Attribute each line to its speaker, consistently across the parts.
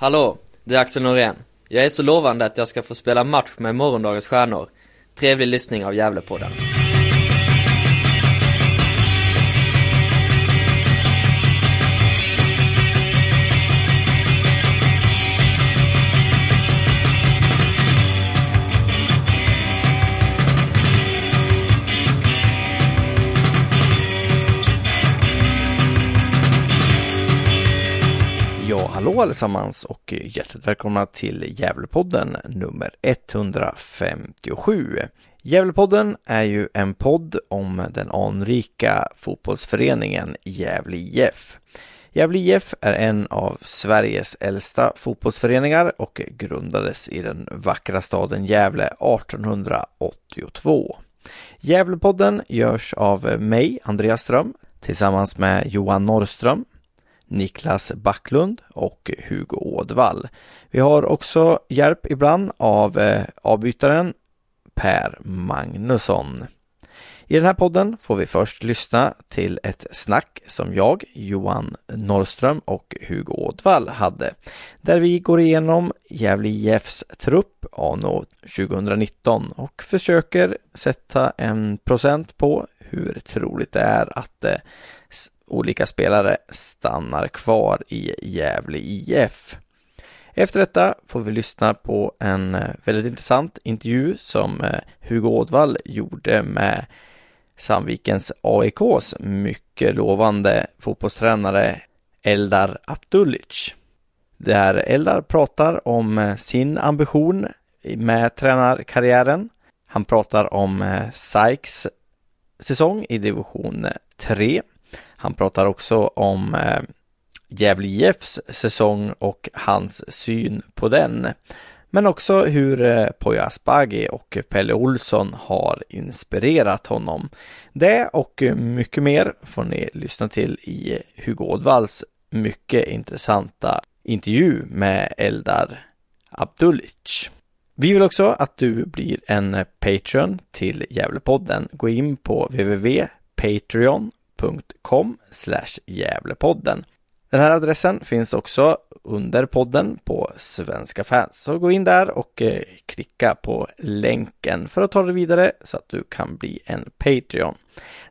Speaker 1: Hallå, det är Axel Norén. Jag är så lovande att jag ska få spela match med morgondagens stjärnor. Trevlig lyssning av Gävlepodden.
Speaker 2: Hallå allesammans och hjärtligt välkomna till Gävlepodden nummer 157. Gävlepodden är ju en podd om den anrika fotbollsföreningen Gävle IF. Gävle IF är en av Sveriges äldsta fotbollsföreningar och grundades i den vackra staden Gävle 1882. Gävlepodden görs av mig, Andreas Ström, tillsammans med Johan Norrström, Niklas Backlund och Hugo Ådvall. Vi har också hjälp ibland av eh, avbytaren Per Magnusson. I den här podden får vi först lyssna till ett snack som jag, Johan Norrström och Hugo Ådvall hade, där vi går igenom Gävle IFs trupp anno 2019 och försöker sätta en procent på hur troligt det är att eh, olika spelare stannar kvar i Gävle IF. Efter detta får vi lyssna på en eh, väldigt intressant intervju som eh, Hugo Ådvall gjorde med Sandvikens AIKs mycket lovande fotbollstränare Eldar Abdullic. Där Eldar pratar om eh, sin ambition med tränarkarriären. Han pratar om SAIKs säsong i division 3 han pratar också om eh, Gävle IFs säsong och hans syn på den. Men också hur eh, Poya Asbaghi och Pelle Olsson har inspirerat honom. Det och mycket mer får ni lyssna till i Hugo Ådvalls mycket intressanta intervju med Eldar Abdulic. Vi vill också att du blir en Patreon till Gävlepodden. Gå in på www.patreon facebook.com Gävlepodden. Den här adressen finns också under podden på Svenska fans. Så gå in där och eh, klicka på länken för att ta dig vidare så att du kan bli en Patreon.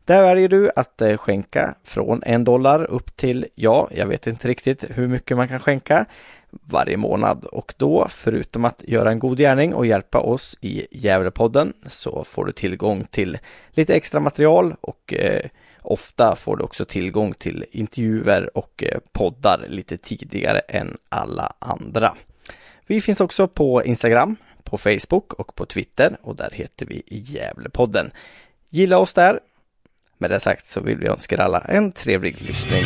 Speaker 2: Där väljer du att eh, skänka från en dollar upp till, ja, jag vet inte riktigt hur mycket man kan skänka varje månad och då förutom att göra en god gärning och hjälpa oss i Gävlepodden så får du tillgång till lite extra material och eh, Ofta får du också tillgång till intervjuer och eh, poddar lite tidigare än alla andra. Vi finns också på Instagram, på Facebook och på Twitter och där heter vi Gävlepodden. Gilla oss där. Med det sagt så vill vi önska er alla en trevlig lyssning.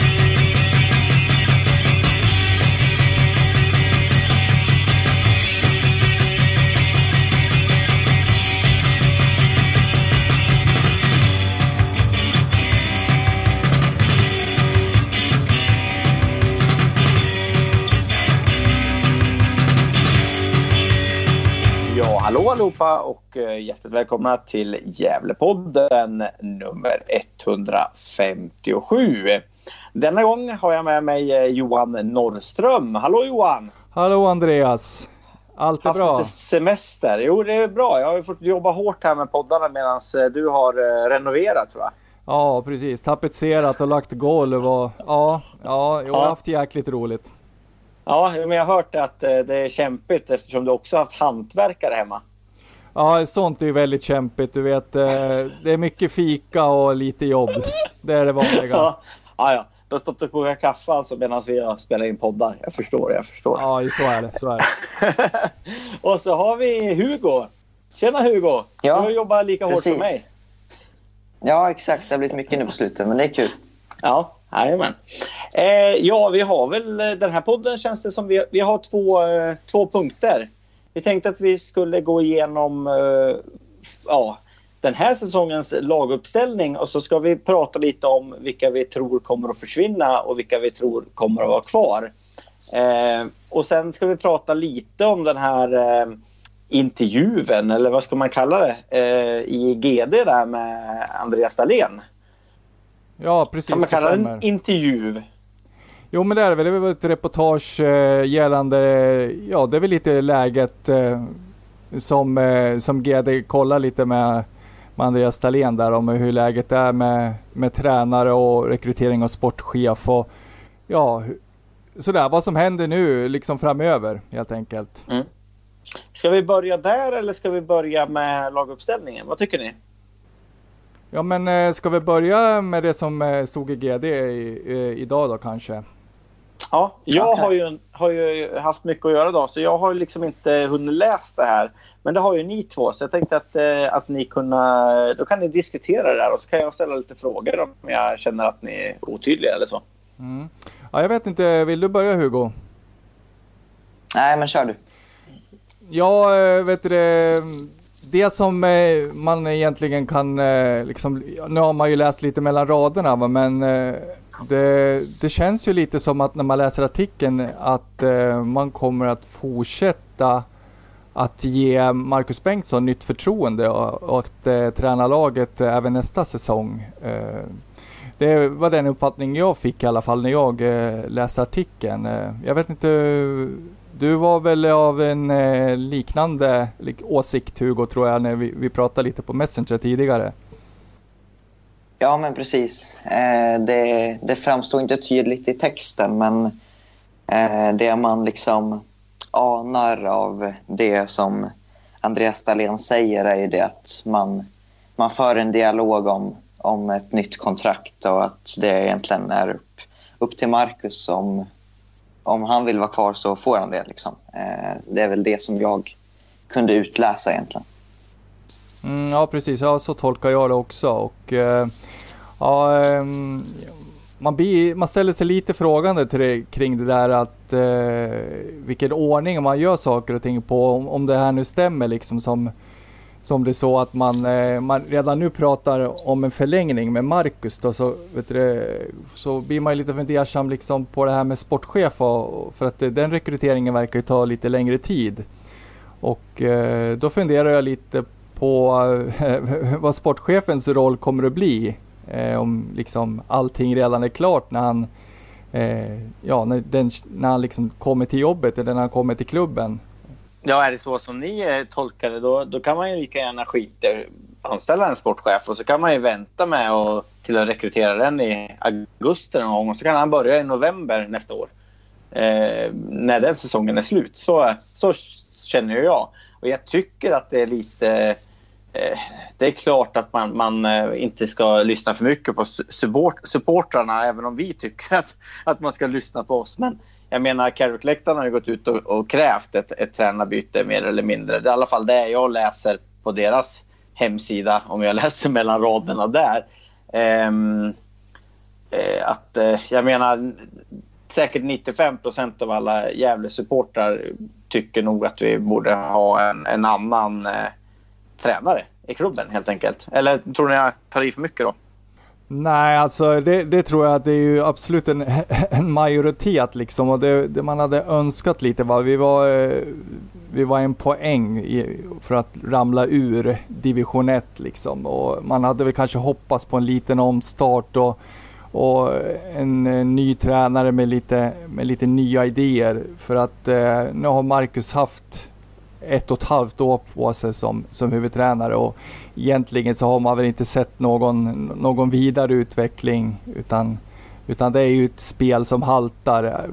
Speaker 2: Allihopa och eh, hjärtligt välkomna till Gävlepodden nummer 157. Denna gång har jag med mig eh, Johan Norrström. Hallå Johan!
Speaker 3: Hallå Andreas! Allt är
Speaker 2: Haft
Speaker 3: bra?
Speaker 2: lite semester? Jo, det är bra. Jag har fått jobba hårt här med poddarna medan eh, du har renoverat tror jag.
Speaker 3: Ja, precis. Tapetserat och lagt golv och ja, ja, jag har haft jäkligt roligt.
Speaker 2: Ja, men jag har hört att det är kämpigt eftersom du också haft hantverkare hemma.
Speaker 3: Ja, sånt är ju väldigt kämpigt. Du vet, eh, det är mycket fika och lite jobb. Det är det vanliga.
Speaker 2: Ja, ja. Du har stått och kokat kaffe alltså medan vi har spelat in poddar. Jag förstår, jag förstår.
Speaker 3: Ja, så är det. Så är det.
Speaker 2: och så har vi Hugo. Tjena Hugo! Ja, du har jobbat lika precis. hårt som mig.
Speaker 4: Ja, exakt. Det har blivit mycket nu på slutet, men det är kul.
Speaker 2: Ja, jajamän. Eh, ja, vi har väl den här podden känns det som vi, vi har två, eh, två punkter. Vi tänkte att vi skulle gå igenom uh, ja, den här säsongens laguppställning och så ska vi prata lite om vilka vi tror kommer att försvinna och vilka vi tror kommer att vara kvar. Eh, och sen ska vi prata lite om den här eh, intervjun, eller vad ska man kalla det, eh, i GD där med Andreas Dahlén.
Speaker 3: Ja, precis.
Speaker 2: Kan man kalla det en intervju?
Speaker 3: Jo men det är väl, det väl ett reportage eh, gällande, ja det är väl lite läget eh, som, eh, som GD kollar lite med, med Andreas Dahlén där om hur läget är med, med tränare och rekrytering av sportchef och ja, sådär vad som händer nu liksom framöver helt enkelt. Mm.
Speaker 5: Ska vi börja där eller ska vi börja med laguppställningen? Vad tycker ni?
Speaker 3: Ja men ska vi börja med det som stod i GD i, i, idag då kanske?
Speaker 5: Ja, jag har ju, har ju haft mycket att göra idag så jag har liksom inte hunnit läsa det här. Men det har ju ni två så jag tänkte att, eh, att ni kunna, då kan ni diskutera det där och så kan jag ställa lite frågor om jag känner att ni är otydliga eller så.
Speaker 3: Mm. Ja, jag vet inte, vill du börja Hugo?
Speaker 4: Nej, men kör du.
Speaker 3: Ja, eh, vet du det, det som eh, man egentligen kan, liksom, nu har man ju läst lite mellan raderna men det, det, känns ju lite som att när man läser artikeln att eh, man kommer att fortsätta att ge Marcus Bengtsson nytt förtroende och, och att eh, träna laget även nästa säsong. Eh, det var den uppfattning jag fick i alla fall när jag eh, läste artikeln. Eh, jag vet inte, du var väl av en eh, liknande åsikt Hugo tror jag när vi, vi pratade lite på Messenger tidigare.
Speaker 4: Ja, men precis. Eh, det, det framstår inte tydligt i texten, men eh, det man liksom anar av det som Andreas Dahlén säger är ju det att man, man för en dialog om, om ett nytt kontrakt och att det egentligen är upp, upp till Marcus om, om han vill vara kvar så får han det. Liksom. Eh, det är väl det som jag kunde utläsa egentligen.
Speaker 3: Mm, ja precis, ja, så tolkar jag det också. Och, eh, ja, eh, man, blir, man ställer sig lite frågande till det, kring det där att eh, vilken ordning man gör saker och ting på. Om, om det här nu stämmer liksom som, som det är så att man, eh, man redan nu pratar om en förlängning med Marcus då, så, vet du, så blir man lite fundersam liksom på det här med sportchef och, för att eh, den rekryteringen verkar ju ta lite längre tid. Och eh, då funderar jag lite på eh, vad sportchefens roll kommer att bli. Eh, om liksom allting redan är klart när han, eh, ja, när, den, när han liksom kommer till jobbet eller när han kommer till klubben.
Speaker 5: Ja, är det så som ni eh, tolkar det då, då kan man ju lika gärna skita anställa en sportchef och så kan man ju vänta med och, till att rekrytera den i augusti någon gång och så kan han börja i november nästa år. Eh, när den säsongen är slut. Så, så känner jag. Och jag tycker att det är lite Eh, Eh, det är klart att man, man, eh, inte ska lyssna för mycket på support, supportrarna även om vi tycker att, att man ska lyssna på oss. Men jag menar, Carrick-läktaren har ju gått ut och, och, krävt ett, ett tränarbyte mer eller mindre. Det är i alla fall det jag läser på deras hemsida, om jag läser mellan raderna där. Um, att, jag menar, säkert 95 procent av alla Gävle-supportrar tycker nog att vi borde ha en, en annan tränare i klubben helt enkelt. Eller tror ni jag tar i för mycket då?
Speaker 3: Nej, alltså det, det, tror jag att det är ju absolut en, en majoritet liksom och det, det, man hade önskat lite var vi var, eh, vi var en poäng i, för att ramla ur division 1 liksom och man hade väl kanske hoppats på en liten omstart och, och en, en ny tränare med lite, med lite nya idéer för att eh, nu har Marcus haft ett och ett halvt år på sig som, som huvudtränare och egentligen så har man väl inte sett någon, någon vidare utveckling utan, utan det är ju ett spel som haltar.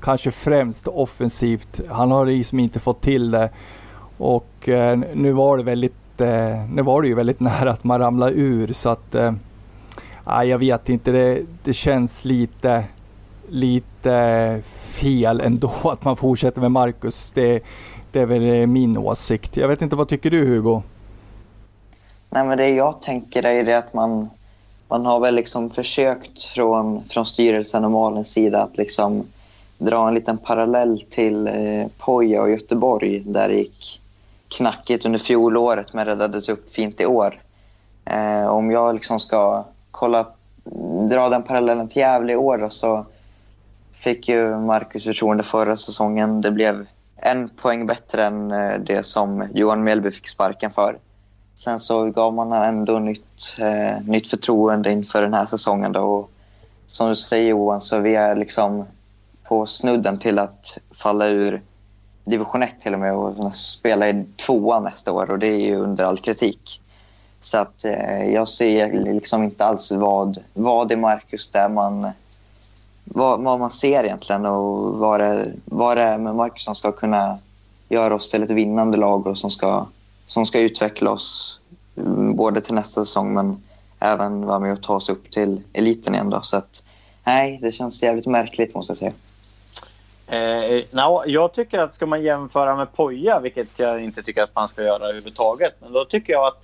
Speaker 3: Kanske främst offensivt. Han har liksom inte fått till det och eh, nu var det väldigt eh, nu var det ju väldigt nära att man ramlade ur så att eh, jag vet inte, det, det känns lite lite fel ändå att man fortsätter med Marcus. Det, det är väl eh, min åsikt. Jag vet inte, vad tycker du Hugo?
Speaker 4: Nej, men det jag tänker är det att man, man har väl liksom försökt från, från styrelsen och Malins sida att liksom dra en liten parallell till eh, Poja och Göteborg där det gick knackigt under fjolåret men räddades upp fint i år. Eh, om jag liksom ska kolla, dra den parallellen till Gävle i år då, så fick ju Marcus förtroende förra säsongen. Det blev en poäng bättre än eh, det som Johan Mjällby fick sparken för. Sen så gav man ändå nytt, eh, nytt förtroende inför den här säsongen. Då och som du säger Johan, så vi är liksom på snudden till att falla ur division 1 till och med och spela i tvåan nästa år och det är ju under all kritik. Så att eh, jag ser liksom inte alls vad, vad i Marcus där man vad, vad, man ser egentligen och vad det, vad det är med Marcus som ska kunna göra oss till ett vinnande lag och som ska, som ska utveckla oss mm, både till nästa säsong men även vara med och ta oss upp till eliten igen. Då. Så att, nej, det känns jävligt märkligt måste jag säga.
Speaker 5: Eh, no, jag tycker att ska man jämföra med Poja, vilket jag inte tycker att man ska göra överhuvudtaget, men då tycker jag att,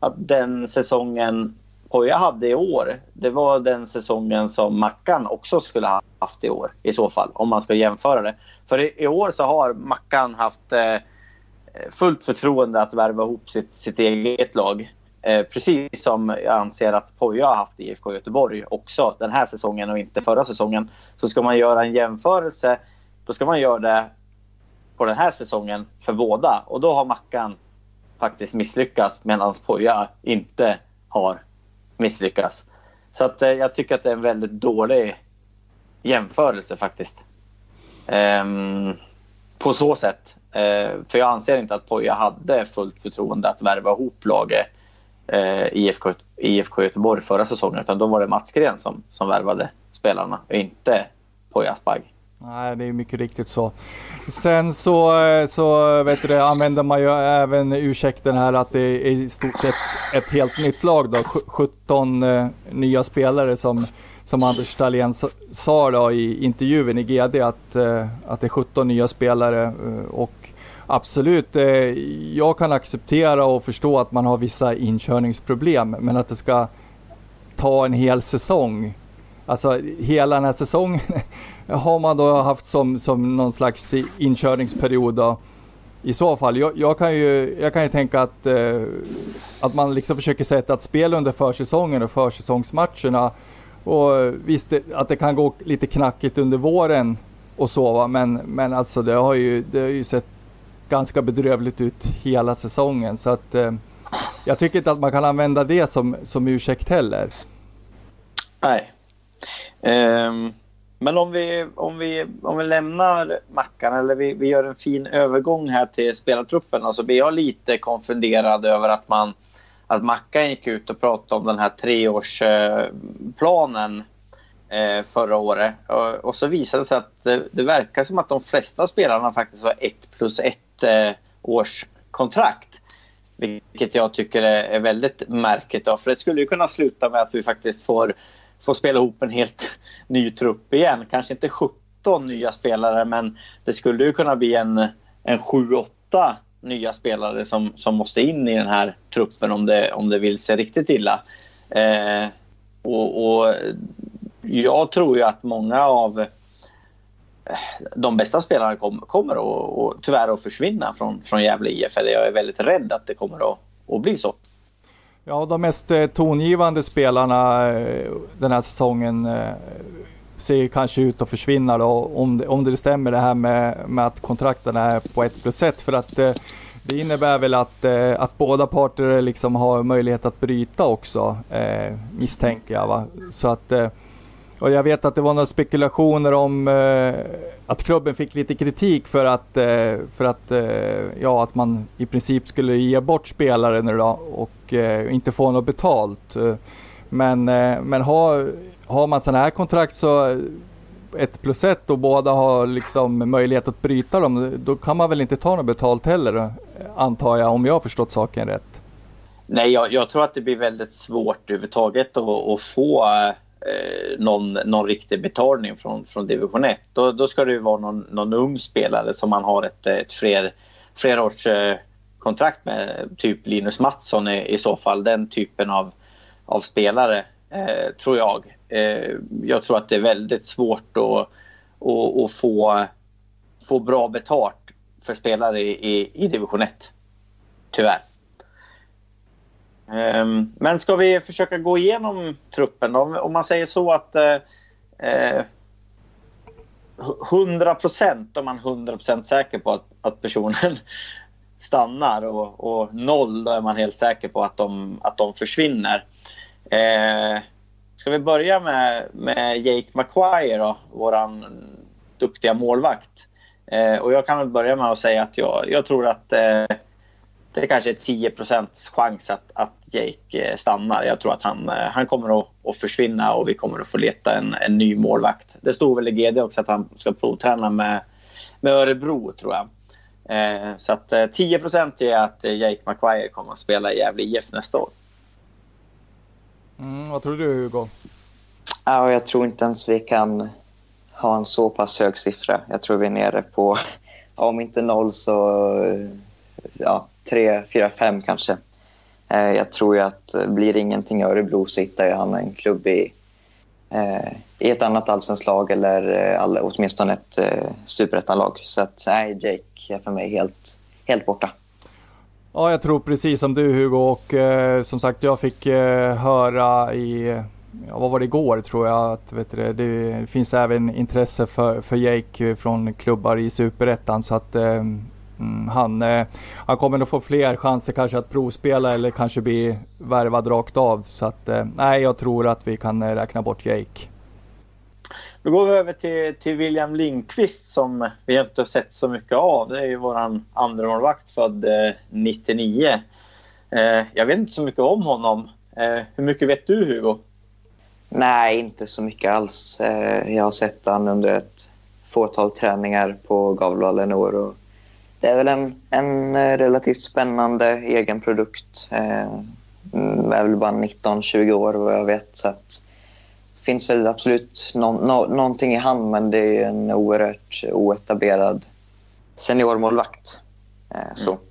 Speaker 5: att den säsongen Poja hade i år, det var den säsongen som Mackan också skulle ha haft i år i så fall, om man ska jämföra det. För i, i år så har Mackan haft eh, fullt förtroende att värva ihop sitt, sitt eget lag. Eh, precis som jag anser att Poja har haft i IFK Göteborg också den här säsongen och inte förra säsongen. Så ska man göra en jämförelse, då ska man göra det på den här säsongen för båda. Och då har Mackan faktiskt misslyckats medan Poja inte har misslyckas. Så att, eh, jag tycker att det är en väldigt dålig jämförelse faktiskt. Ehm, på så sätt. Ehm, för jag anser inte att Poja hade fullt förtroende att värva ihop laget eh, IFK, IFK Göteborg förra säsongen. Utan då var det Mats Gren som, som värvade spelarna och inte Poja Asbagh.
Speaker 3: Nej, det är mycket riktigt så. Sen så, eh, så vet du, använder man ju även ursäkten här att det är i stort sett ett helt nytt lag då. 17 eh, nya spelare som, som Anders Dahlén sa då i intervjun i GD att, eh, att det är 17 nya spelare och absolut, jag kan acceptera och förstå att man har vissa inkörningsproblem men att det ska ta en hel säsong Alltså hela den här säsongen har man då haft som, som någon slags inkörningsperiod då. I så fall, jag, jag, kan ju, jag kan ju tänka att, eh, att man liksom försöker sätta ett spel under försäsongen och försäsongsmatcherna. Och visst att det kan gå lite knackigt under våren och så va? men, men alltså det har, ju, det har ju sett ganska bedrövligt ut hela säsongen. Så att eh, jag tycker inte att man kan använda det som, som ursäkt heller.
Speaker 5: Nej, Um, men om vi, om, vi, om vi lämnar Mackan eller vi, vi gör en fin övergång här till spelartruppen. Alltså blir jag lite konfunderad över att man att Mackan gick ut och pratade om den här treårsplanen eh, förra året. Och, och, så visade det sig att det, det, verkar som att de flesta spelarna faktiskt har ett plus ett eh, års kontrakt. Vilket jag tycker är, är väldigt märkligt. Då, för det skulle ju kunna sluta med att vi faktiskt får få spela ihop en helt ny trupp igen. Kanske inte 17 nya spelare men det skulle ju kunna bli en, en 7-8 nya spelare som, som måste in i den här truppen om det, om det vill sig riktigt illa. Eh, och, och, jag tror ju att många av eh, de bästa spelarna kom, kommer att, och, tyvärr att försvinna från, från Gävle IF. Eller jag är väldigt rädd att det kommer att, att bli så.
Speaker 3: Ja, de mest eh, tongivande spelarna eh, den här säsongen eh, ser kanske ut att försvinna då, om det, om det stämmer det här med, med att kontrakten är på ett plus ett. För att det innebär väl att, att båda parter liksom har möjlighet att bryta också, misstänker jag. Va? Så att och jag vet att det var några spekulationer om eh, att klubben fick lite kritik för att, eh, för att, eh, ja, att man i princip skulle ge bort spelare nu då och eh, inte få något betalt. Men, eh, men har, har man sådana här kontrakt så ett plus ett och båda har liksom möjlighet att bryta dem, då kan man väl inte ta något betalt heller antar jag om jag har förstått saken rätt.
Speaker 5: Nej, jag, jag tror att det blir väldigt svårt överhuvudtaget att, att få eh, eh, någon, någon riktig betalning från, från division 1. Då, då ska det ju vara någon, någon ung spelare som man har ett, ett fler, flerårs eh, kontrakt med. Typ Linus Mattsson i, i så fall. Den typen av, av spelare, eh, tror jag. Eh, jag tror att det är väldigt svårt att, att, att få, få bra betalt för spelare i, i, i division 1. Tyvärr. Ehm, men ska vi försöka gå igenom truppen då? Om man säger så att eh, eh 100 procent, om man är 100 procent säker på att, att personen stannar och, och, noll, då är man helt säker på att de, att de försvinner. Eh, ska vi börja med, med Jake Maguire då, våran duktiga målvakt. Eh, och jag kan väl börja med att säga att jag, jag tror att eh, det är kanske är 10% chans att, att Jake eh, stannar. Jag tror att han, eh, han kommer att, att försvinna och vi kommer att få leta en, en ny målvakt. Det stod väl i GD också att han ska provträna med, med Örebro, tror jag. Eh, så att eh, 10 procent är att Jake Maguire kommer att spela i Gävle IF nästa år.
Speaker 3: Mm, vad tror du Hugo?
Speaker 4: Ja, jag tror inte ens vi kan ha en så pass hög siffra. Jag tror vi är nere på, om inte noll så ja, tre, fyra, fem kanske. Eh, jag tror ju att eh, blir det ingenting i Örebro så hittar ju han en klubb i, eh, i ett annat allsvenskt lag eller eh, all, åtminstone ett eh, superettanlag. Så att nej, Jake är för mig helt, helt borta.
Speaker 3: Ja, jag tror precis som du Hugo och eh, som sagt jag fick eh, höra i, ja, vad var det igår tror jag, att vet du, det finns även intresse för, för Jake från klubbar i superettan så att eh, mm, han, eh, han kommer nog få fler chanser kanske att provspela eller kanske bli värvad rakt av. Så att eh, nej, jag tror att vi kan eh, räkna bort Jake.
Speaker 5: Då går vi över till, till William Lindqvist som vi inte har sett så mycket av. Det är ju vår andra målvakt född eh, 99. Eh, jag vet inte så mycket om honom. Eh, hur mycket vet du Hugo?
Speaker 4: Nej, inte så mycket alls. Eh, jag har sett honom under ett fåtal träningar på Gavlevallen i år. Och det är väl en, en relativt spännande egen produkt. Eh, mm, är väl bara 19-20 år vad jag vet. Så att, finns väl absolut no, no, någonting i hand men det är en oerhört oetablerad seniormålvakt. Eh, så. Mm.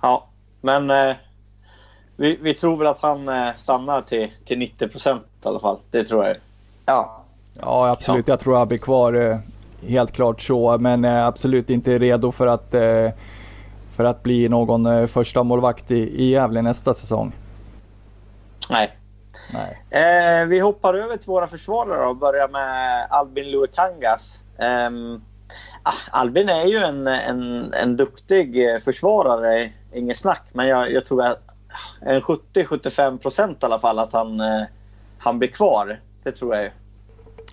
Speaker 5: Ja, men eh, vi, vi, tror väl att han eh, stannar till, till 90 procent i alla fall. Det tror jag.
Speaker 4: Ja.
Speaker 3: Ja, absolut. Ja. Jag tror han blir kvar eh, helt klart så. Men eh, absolut inte redo för att, eh, för att bli någon första målvakt i, i Gävle nästa säsong.
Speaker 5: Nej, Eh, vi hoppar över till våra försvarare och börjar med Albin Luekangas. Eh, Albin är ju en, en, en duktig försvarare, inget snack. Men jag, jag tror att en 70-75 procent i alla fall att han, eh, han blir kvar. Det tror jag ju.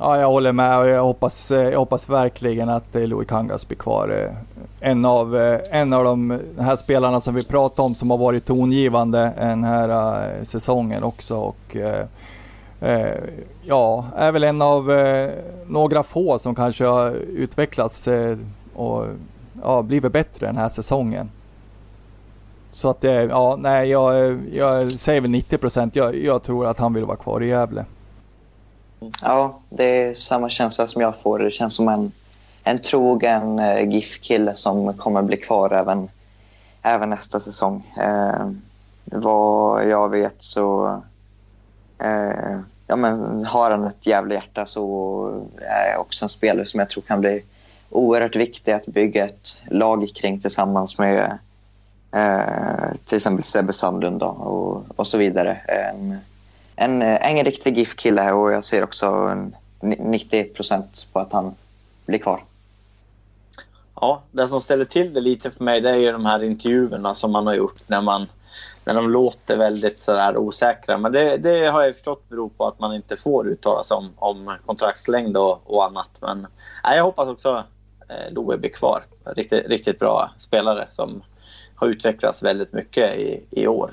Speaker 3: Ja, jag håller med och jag hoppas, jag hoppas verkligen att eh, Louis Kangas blir kvar. Eh, en av, eh, en av de här spelarna som vi pratade om som har varit tongivande den här säsongen också. Och, ja, är väl en av några få som kanske har utvecklats och ja, blivit bättre den här säsongen. Så att det, ja, nej, jag, jag säger väl 90 procent. Jag, jag tror att han vill vara kvar i Gävle.
Speaker 4: Ja, det är samma känsla som jag får. Det känns som en, en trogen eh, GIF-kille som kommer bli kvar även, även nästa säsong. Eh, vad jag vet så eh, ja, men har han ett jävla hjärta så är jag också en spelare som jag tror kan bli oerhört viktig att bygga ett lag kring tillsammans med eh, till exempel Sebbe Sandlund och, och så vidare. En, en, eh, en riktig GIF-kille och jag ser också 90 procent på att han blir kvar.
Speaker 5: Ja, det som ställer till det lite för mig det är ju de här intervjuerna som man har gjort när, man, när de låter väldigt sådär osäkra. Men det, det har jag förstått beror på att man inte får uttala sig om, om kontraktslängd och, och annat. Men nej, jag hoppas också eh, Loe blir kvar. Riktigt, riktigt bra spelare som har utvecklats väldigt mycket i, i år.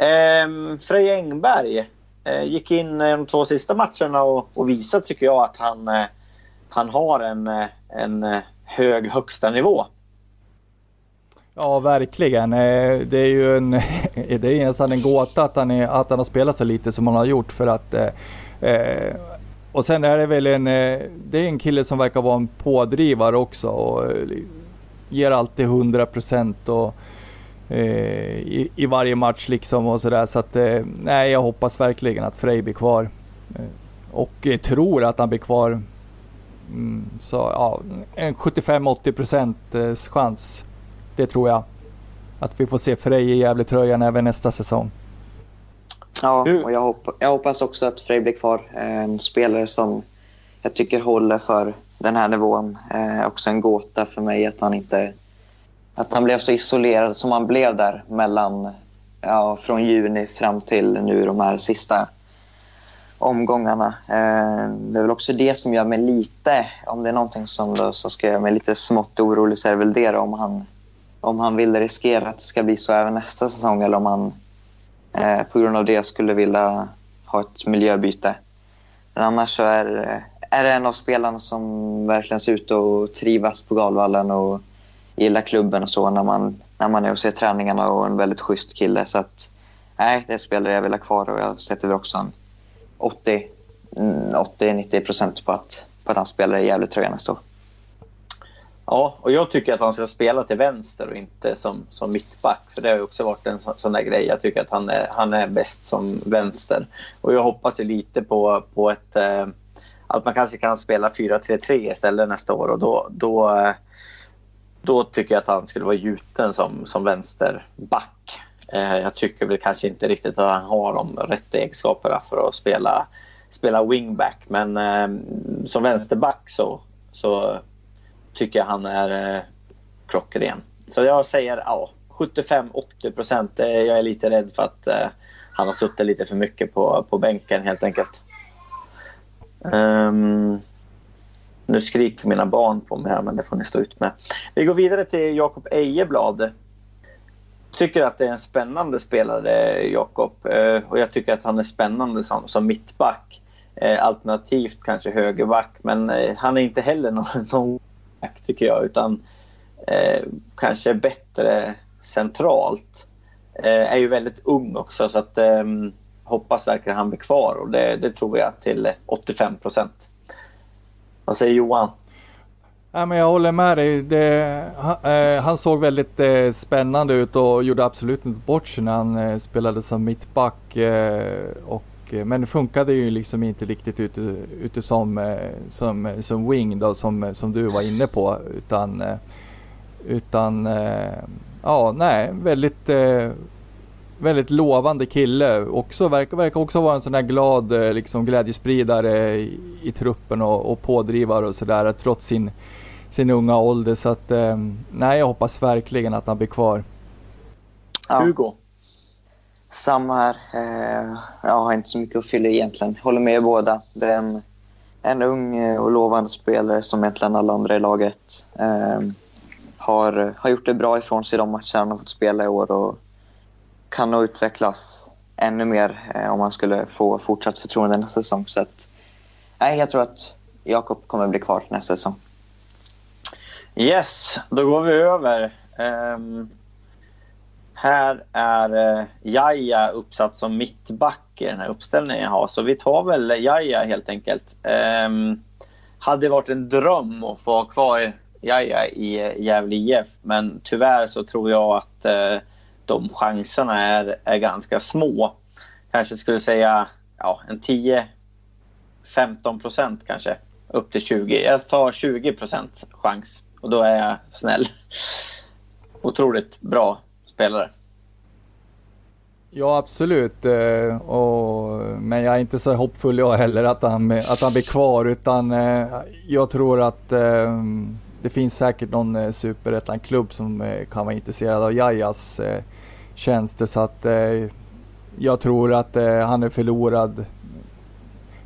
Speaker 5: Eh, Frej Engberg eh, gick in de två sista matcherna och, och visade, tycker jag, att han, eh, han har en, eh, en eh, hög högsta nivå.
Speaker 3: Ja, verkligen. Eh, det är ju en, det är nästan en gåta att han, är, att han har spelat så lite som han har gjort för att eh, och sen är det väl en, det är en kille som verkar vara en pådrivare också och ger alltid 100 procent och i, i, varje match liksom och sådär. Så att eh, nej, jag hoppas verkligen att Frej blir kvar. Eh, och tror att han blir kvar. Mm, så ja, en 75-80% chans. Det tror jag. Att vi får se Frej i Gävletröjan även nästa säsong.
Speaker 4: Ja, och jag, hopp jag hoppas också att Frej blir kvar. En spelare som jag tycker håller för den här nivån. Eh, också en gåta för mig att han inte att han blev så isolerad som han blev där mellan, ja, från juni fram till nu de här sista omgångarna. Eh, det är väl också det som gör mig lite, om det är någonting som, då, som ska göra mig lite smått orolig så är det väl det då, om han, om han vill riskera att det ska bli så även nästa säsong eller om han eh, på grund av det skulle vilja ha ett miljöbyte. Men annars så är, är det en av spelarna som verkligen ser ut att trivas på Galvallen och gillar klubben och så när man, när man är och ser träningarna och en väldigt schysst kille. Så att, nej, det är spelare jag vill ha kvar och jag sätter väl också en 80-90 mm, procent på att, på att han spelar i Gävletröjan nästa år.
Speaker 5: Ja, och jag tycker att han ska spela till vänster och inte som, som mittback. För det har också varit en så, sån där grej. Jag tycker att han är, han är bäst som vänster. Och jag hoppas ju lite på, på ett... Eh, att man kanske kan spela 4-3-3 istället nästa år. Och då, då, eh, då tycker jag att han skulle vara gjuten som, som vänsterback. Eh, jag tycker väl kanske inte riktigt att han har de rätta egenskaperna för att spela, spela wingback. Men eh, som vänsterback så, så tycker jag han är eh, klockren. Så jag säger ja, 75-80 procent. Eh, jag är lite rädd för att eh, han har suttit lite för mycket på, på bänken helt enkelt. Um, nu skriker mina barn på mig här, men det får ni stå ut med. Vi går vidare till Jakob Ejeblad. Tycker att det är en spännande spelare, Jakob. Eh, och jag tycker att han är spännande som, som mittback. Eh, alternativt kanske högerback, men eh, han är inte heller någon, någon tycker jag, utan eh, kanske bättre centralt. Eh, är ju väldigt ung också så att eh, hoppas verkligen han blir kvar och det, det tror jag till 85 procent. Vad säger Johan?
Speaker 3: Ja, men jag håller med dig. Det, han, eh, han, såg väldigt eh, spännande ut och gjorde absolut inte bort sig när han eh, spelade som mittback. Eh, och eh, men det funkade ju liksom inte riktigt ute, ute som, eh, som, som wing då, som, som du var inne på. Utan, utan ja, nej, väldigt, väldigt lovande kille. Också, verkar, verkar också vara en sån där glad liksom, glädjespridare i, i truppen och, och pådrivare och sådär trots sin, sin unga ålder. Så att, nej, jag hoppas verkligen att han blir kvar.
Speaker 5: Ja. Hugo?
Speaker 4: Samma här. Eh, jag har inte så mycket att fylla egentligen. Håller med båda. Det är en, en ung eh, och lovande spelare som egentligen alla andra i laget. Eh, har, har gjort det bra ifrån sig i de matcher han har fått spela i år och kan nog utvecklas ännu mer eh, om han skulle få fortsatt förtroende nästa säsong. Så att, nej, jag tror att Jakob kommer bli kvar nästa säsong.
Speaker 5: Yes, då går vi över. Um här är uh, Jaja uppsatt som mittback i den här uppställningen jag har. Så vi tar väl Jaja helt enkelt. Um, hade varit en dröm att få ha kvar Jaja i eh, Gävle IF. Men tyvärr så tror jag att uh, de chanserna är, är ganska små. Kanske skulle säga ja, en 10-15 procent kanske. Upp till 20. Jag tar 20 procent chans och då är jag snäll. Otroligt bra spelare.
Speaker 3: Ja absolut, eh, och, men jag är inte så hoppfull jag heller att han, att han blir kvar utan eh, jag tror att eh, det finns säkert någon superettan-klubb som kan vara intresserad av Jajas tjänster så att jag tror att han är förlorad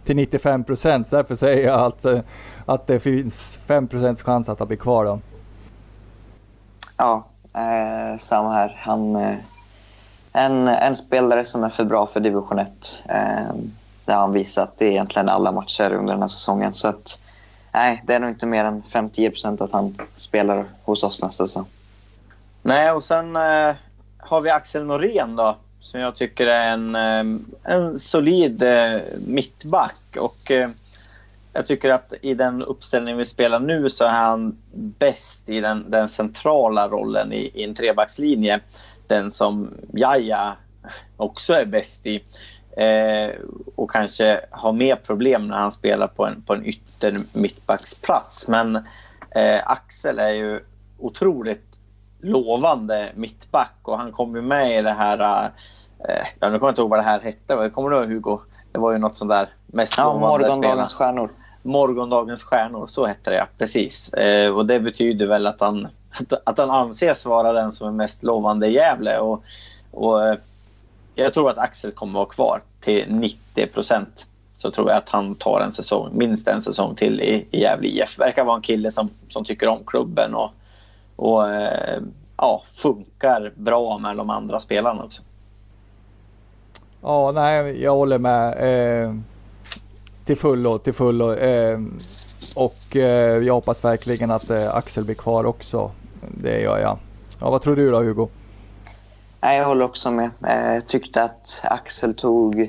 Speaker 3: till 95 procent. Därför säger jag att, att det finns 5 procents chans att han blir kvar då.
Speaker 4: Ja, Eh, samma här. Han, eh, en, en spelare som är för bra för division 1. Eh, det har han visat i egentligen alla matcher under den här säsongen. Så att, nej, det är nog inte mer än 5-10 procent att han spelar hos oss nästa säsong.
Speaker 5: Nej, och sen eh, har vi Axel Norén då, som jag tycker är en, eh, en solid eh, mittback. Och, eh, jag tycker att i den uppställning vi spelar nu så är han bäst i den, den centrala rollen i, i en trebackslinje. Den som Jaja också är bäst i. Eh, och kanske har mer problem när han spelar på en, på en ytter mittbacksplats. Men eh, Axel är ju otroligt lovande mittback och han kom ju med i det här... Eh, jag kommer inte ihåg vad det här hette. Kommer du ihåg Hugo? Det var ju något sånt där
Speaker 4: mest ja, Morgondagens stjärnor.
Speaker 5: Morgondagens stjärnor, så hette det ja. Precis. Eh, och det betyder väl att han, att, han anses vara den som är mest lovande i Gävle. Och, och, eh, jag tror att Axel kommer att vara kvar till 90 procent. så tror jag att han tar en säsong, minst en säsong till i, i Gävle IF. Verkar vara en kille som, som tycker om klubben och, och eh, ja, funkar bra med de andra spelarna också.
Speaker 3: Ja, nej, jag håller med. Eh, till fullo, till fullo. Eh, och eh, jag hoppas verkligen att eh, Axel blir kvar också. Det gör jag. Ja, vad tror du då Hugo?
Speaker 4: Nej, jag håller också med. Jag eh, tyckte att Axel tog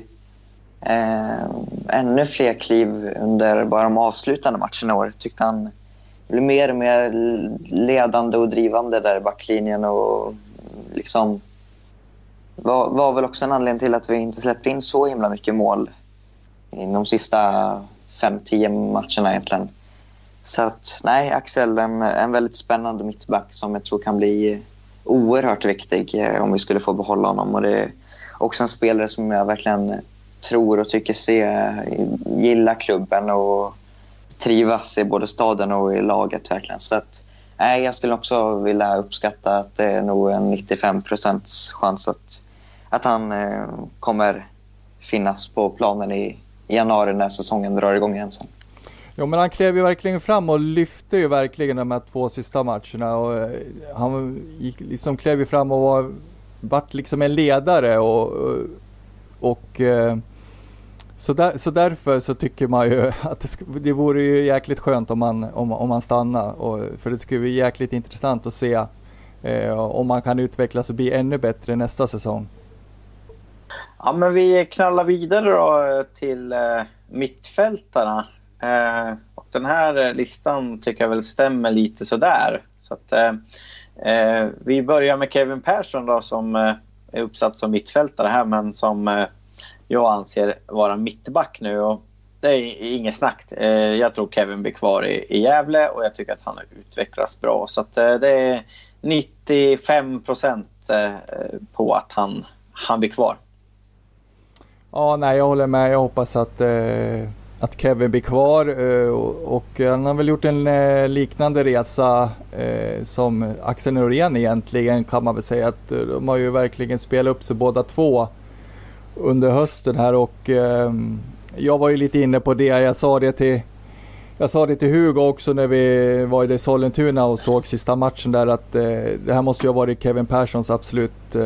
Speaker 4: eh, ännu fler kliv under bara de avslutande matcherna i år. Tyckte han blir mer och mer ledande och drivande där i backlinjen och liksom var, var väl också en anledning till att vi inte släppte in så himla mycket mål i de sista 5-10 matcherna egentligen. Så att nej, Axel en, en väldigt spännande mittback som jag tror kan bli oerhört viktig eh, om vi skulle få behålla honom. Och det är också en spelare som jag verkligen tror och tycker se, gillar klubben och trivas i både staden och i laget verkligen. Så att, nej, jag skulle också vilja uppskatta att det är nog en 95 procents chans att, att han eh, kommer finnas på planen i januari när säsongen drar igång igen sen.
Speaker 3: Jo men han klev ju verkligen fram och lyfte ju verkligen de här två sista matcherna och eh, han gick, liksom klev ju fram och var, vart liksom en ledare och, och och eh, så, där, så därför så tycker man ju att det, det vore ju jäkligt skönt om man, om, om man stannar och, för det skulle bli jäkligt intressant att se eh, om man kan utvecklas och bli ännu bättre nästa säsong.
Speaker 5: Ja men vi knallar vidare då eh, till eh, mittfältarna. Eh, och den här eh, listan tycker jag väl stämmer lite sådär. Så att, eh, eh, vi börjar med Kevin Persson då som eh, är uppsatt som mittfältare här men som eh, jag anser vara mittback nu. Och det är inget snack. Eh, jag tror Kevin blir kvar i, Gävle och jag tycker att han har utvecklats bra. Så att, eh, det är 95 procent eh, på att han, han blir kvar.
Speaker 3: Ja, nej, jag håller med. Jag hoppas att att Kevin blir kvar eh, och han har väl gjort en eh, liknande resa eh, som Axel Norén egentligen kan man väl säga att de har ju verkligen spelat upp sig båda två under hösten här och jag var ju lite inne på det. Jag sa det till jag sa det till Hugo också när vi var i Sollentuna och såg sista matchen där att det här måste ju ha varit Kevin Perssons absolut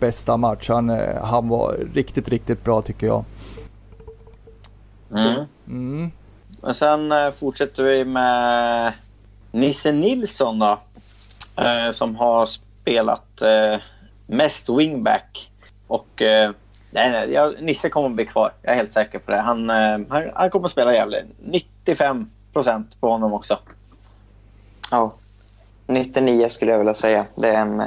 Speaker 3: bästa match. Han, han var riktigt, riktigt bra tycker jag.
Speaker 5: Mm. Mm. Men sen eh, fortsätter vi med Nisse Nilsson då. Eh, som har spelat eh, mest wingback. Och eh, nej, nej, jag, Nisse kommer att bli kvar. Jag är helt säker på det. Han, eh, han, han kommer att spela jävligt. 95 procent på honom också.
Speaker 4: Ja. 99 skulle jag vilja säga. Det är en,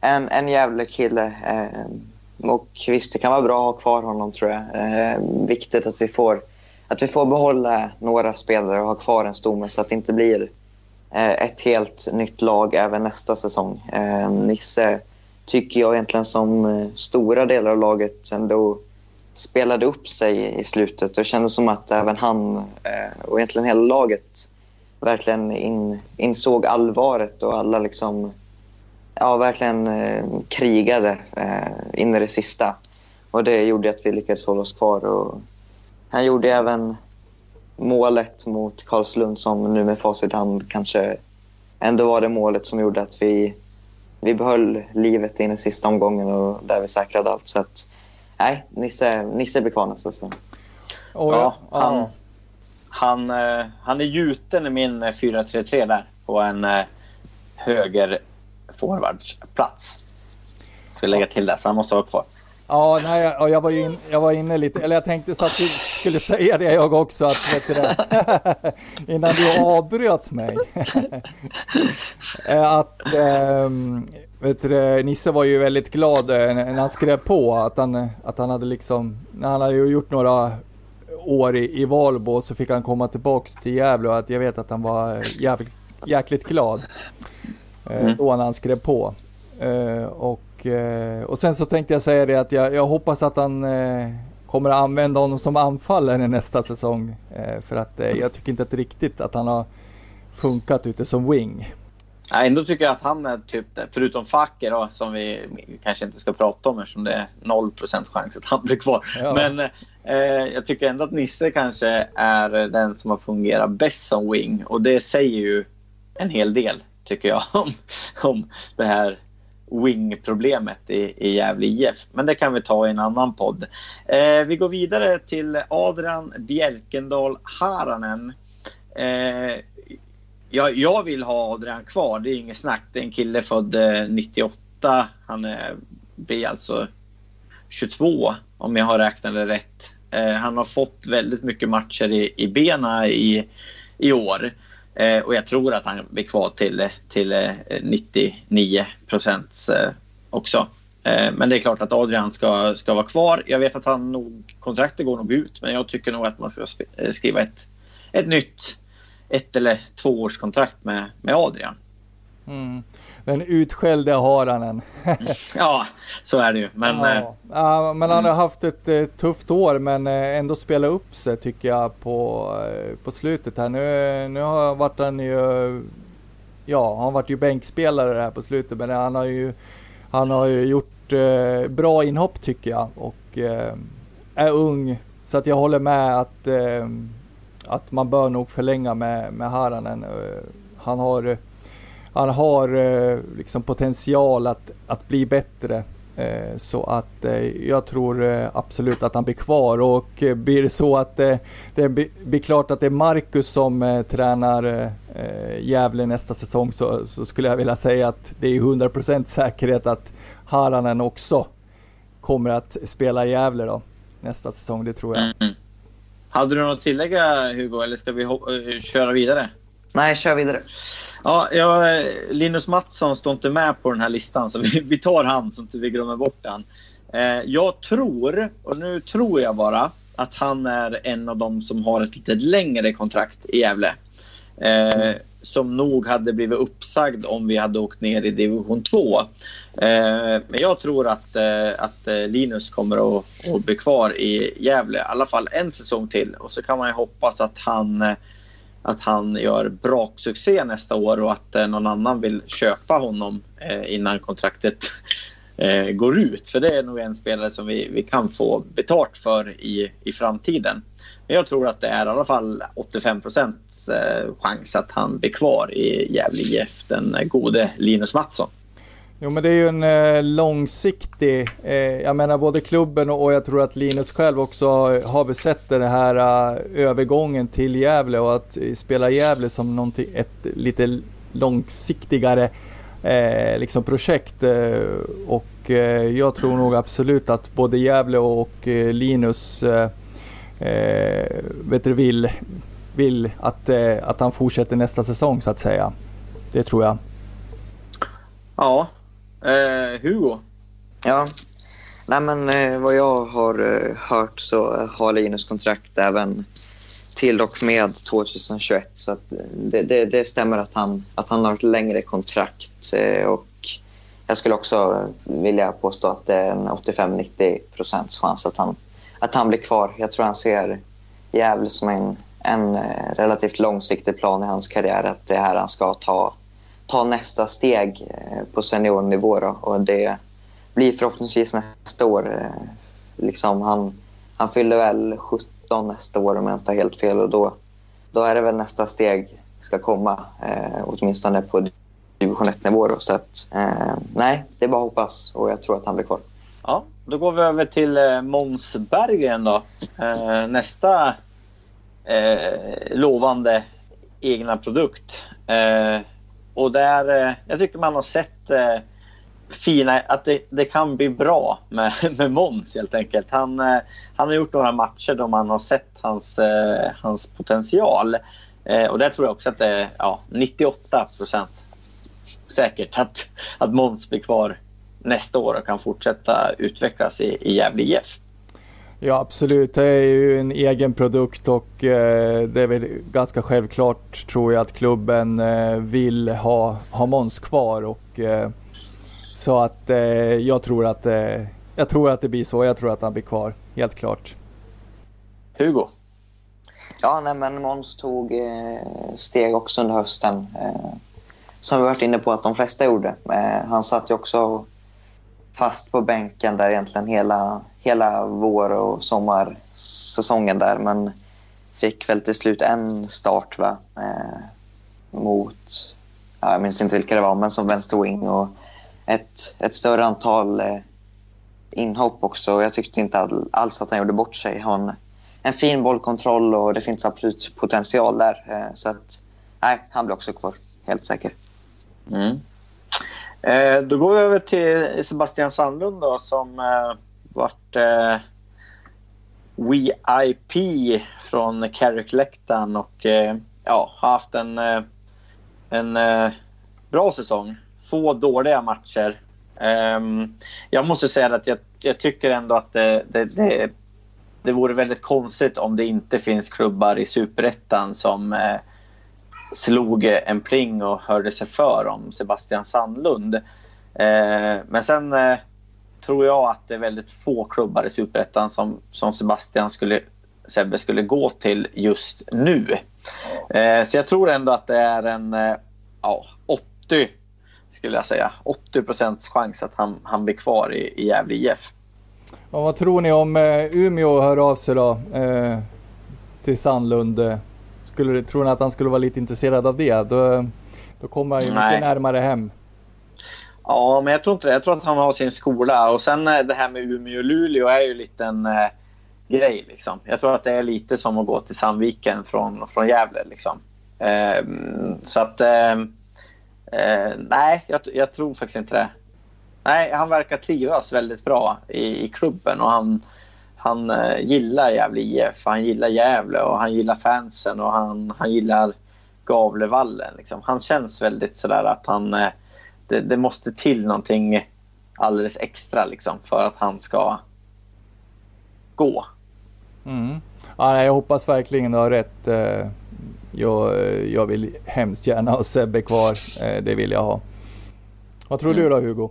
Speaker 4: en, en jävlig kille. Eh, och visst, det kan vara bra att ha kvar honom tror jag. Eh, viktigt att vi får att vi får behålla några spelare och ha kvar en stomme så att det inte blir eh, ett helt nytt lag även nästa säsong. Eh, Nisse tycker jag egentligen som eh, stora delar av laget ändå spelade upp sig i slutet. Det kändes som att även han eh, och egentligen hela laget verkligen in, insåg allvaret och alla liksom ja, verkligen eh, krigade in i det sista. Och det gjorde att vi lyckades hålla oss kvar. Och han gjorde även målet mot Karlslund som nu med facit hand kanske ändå var det målet som gjorde att vi, vi behöll livet in i sista omgången och där vi säkrade allt. Så att, nej, Nisse, Nisse blir kvar nästa säsong.
Speaker 5: Oh, ja. ja, han, han, eh, han är gjuten i min 4-3-3 där på en eh, höger forwardsplats. Ska lägga till det, så han måste vara kvar.
Speaker 3: Ja, nej, jag, var in, jag var inne lite, eller jag tänkte så att du skulle säga det jag också, att, vet du det, innan du avbröt mig. Eh, att, ähm, vet du Nisse var ju väldigt glad eh, när han skrev på att han, att han hade liksom, när han hade gjort några år i, i Valbo så fick han komma tillbaks till Gävle och att jag vet att han var jävligt, jäkligt glad. Äh, mm. Då när han skrev på. Äh, och Eh, och, sen så tänkte jag säga det att jag, jag hoppas att han eh, kommer att använda honom som anfallare nästa säsong. Eh, för att jag tycker inte att riktigt att han har funkat ute som wing.
Speaker 5: Ändå tycker jag att han är typ, förutom Facker då, som vi kanske inte ska prata om eftersom det är 0% chans att han blir kvar. Ja. Men eh, jag tycker ändå att Nisse kanske är den som har fungerat bäst som wing och det säger ju en hel del tycker jag om, om det här wing-problemet i, i Gävle IF. Men det kan vi ta i en annan podd. Eh, vi går vidare till Adrian Bjerkendal Haranen. Eh, jag, jag vill ha Adrian kvar, det är inget snack. Det är en kille född eh, 98. Han är, blir alltså 22 om jag har räknat det rätt. Eh, han har fått väldigt mycket matcher i, i bena i, i år. Eh, och jag tror att han blir kvar till, till eh, 99 procent eh, också. Eh, men det är klart att Adrian ska, ska vara kvar. Jag vet att han nog, kontraktet går nog ut, men jag tycker nog att man ska eh, skriva ett, ett nytt ett eller två med, med Adrian.
Speaker 3: Mm. Den utskällde Haranen.
Speaker 5: ja, så är det ju. Men, ja.
Speaker 3: Eh, ja men han har mm. haft ett eh, tufft år men eh, ändå spelat upp sig tycker jag på, eh, på slutet här. Nu, nu har varit han ju, ja han varit ju bänkspelare här på slutet men han har ju, han har ju gjort bra inhopp tycker jag och är ung. Så att jag håller med att att man bör nog förlänga med, med Haranen. Han har, han har eh, liksom potential att, att bli bättre. Eh, så att jag tror absolut att han blir kvar och blir det så att det blir klart att det är Marcus som tränar Gävle nästa säsong så, så skulle jag vilja säga att det är 100% säkerhet att Haranen också kommer att spela i Gävle då nästa säsong, det tror jag. Mm.
Speaker 5: Hade du något att tillägga Hugo eller ska vi köra vidare?
Speaker 4: Nej, kör vidare.
Speaker 5: Ja, jag, Linus Mattsson står inte med på den här listan så vi, vi tar han så inte vi glömmer bort han. Eh, jag tror, och nu tror jag bara, att han är en av dem som har ett lite längre kontrakt i Gävle. Eh, som nog hade blivit uppsagd om vi hade åkt ner i division 2. Eh, men jag tror att, eh, att eh, Linus kommer att, att bli kvar i Gävle i alla fall en säsong till. Och så kan man ju hoppas att han, eh, att han gör braksuccé nästa år och att eh, någon annan vill köpa honom eh, innan kontraktet eh, går ut. För det är nog en spelare som vi, vi kan få betalt för i, i framtiden. Men jag tror att det är i alla fall 85 procents chans att han blir kvar i Gävle IF, den gode Linus Mattsson.
Speaker 3: Jo men det är ju en eh, långsiktig, eh, jag menar både klubben och, och, jag tror att Linus själv också har vi sett den här uh, övergången till Gävle och att eh, spela Gävle som någonting, ett lite långsiktigare eh, liksom projekt. Eh, och eh, jag tror nog absolut att både Gävle och eh, Linus vet du, vill, vill att, att han fortsätter nästa säsong så att säga. Det tror jag.
Speaker 5: Ja, Eh, Hugo?
Speaker 4: Ja, nej men eh, vad jag har eh, hört så eh, har Linus kontrakt även till och med 2021. Så att eh, det, det, det, stämmer att han, att han har ett längre kontrakt. Eh, och jag skulle också vilja påstå att det är en 85-90 procents chans att han, att han blir kvar. Jag tror han ser Gävle som en, en eh, relativt långsiktig plan i hans karriär. Att det är här han ska ta ta nästa steg eh, på seniornivå. Då. Och det blir förhoppningsvis nästa år. Eh, liksom han, han fyller väl 17 nästa år om jag inte har helt fel. Och då, då är det väl nästa steg ska komma, eh, åtminstone på division 1-nivå. Så att, eh, nej, det är bara att hoppas och jag tror att han blir kvar.
Speaker 5: Ja, då går vi över till eh, Måns Berggren då. Eh, nästa eh, lovande egna produkt. Eh, och där, eh, jag tycker man har sett eh, fina, att det, det, kan bli bra med, med Måns helt enkelt. Han, eh, han har gjort några matcher då man har sett hans, hans potential. Och där tror jag också att det är ja, 98 procent säkert att, att Måns blir kvar nästa år och kan fortsätta utvecklas i, i Gävle IF.
Speaker 3: Ja absolut, det är ju en egen produkt och eh, det är väl ganska självklart tror jag att klubben eh, vill ha, ha Måns kvar och eh, så att eh, jag tror att eh, jag tror att det blir så. Jag tror att han blir kvar, helt klart.
Speaker 5: Hugo?
Speaker 4: Ja, nej, men Måns tog eh, steg också under hösten. som vi varit inne på att de flesta gjorde. Eh, han satt ju också fast på bänken där egentligen hela, hela vår och sommarsäsongen där. Men fick väl till slut en start va? Eh, mot, ja, jag minns inte vilka det var, men som vänsterwing och ett, ett större antal eh, inhopp också. Jag tyckte inte alls att han gjorde bort sig. Han har en, en fin bollkontroll och det finns absolut potential där. Eh, så att, nej, han blir också kvar, helt säker.
Speaker 5: Mm. Eh, då går vi över till Sebastian Sandlund då, som eh, vart eh, VIP från Carrick-läktaren och eh, ja, har haft en, eh, en eh, bra säsong. Få dåliga matcher. Ehm, jag måste säga att jag, jag tycker ändå att det, det, det, det vore väldigt konstigt om det inte finns klubbar i superettan som eh, slog en pling och hörde sig för om Sebastian Sandlund. Eh, men sen eh, tror jag att det är väldigt få klubbar i superettan som, som Sebastian skulle, Sebbe skulle gå till just nu. Eh, så jag tror ändå att det är en eh, ja, 80 skulle jag säga. 80 procents chans att han, han blir kvar i, i Gävle IF.
Speaker 3: Och vad tror ni om eh, Umeå hör av sig då eh, till Sandlund? Eh? Skulle, tror ni att han skulle vara lite intresserad av det? Då, då kommer han ju mycket närmare hem.
Speaker 5: Ja, men jag tror inte det. Jag tror att han har sin skola. Och sen eh, det här med Umeå och Luleå är ju en eh, grej. Liksom. Jag tror att det är lite som att gå till Sandviken från, från Gävle. Liksom. Eh, så att... Eh, Eh, nej, jag, jag, tror faktiskt inte det. Nej, han verkar trivas väldigt bra i, i klubben och han, han eh, gillar Gävle IF. Han gillar Gävle och han gillar fansen och han, han gillar Gavlevallen. Liksom. Han känns väldigt sådär att han... Eh, det, det, måste till någonting alldeles extra liksom, för att han ska gå.
Speaker 3: Mm. Ja, jag hoppas verkligen du har rätt. Eh, jag, jag vill hemskt gärna ha Sebbe kvar. Det vill jag ha. Vad tror mm. du då Hugo?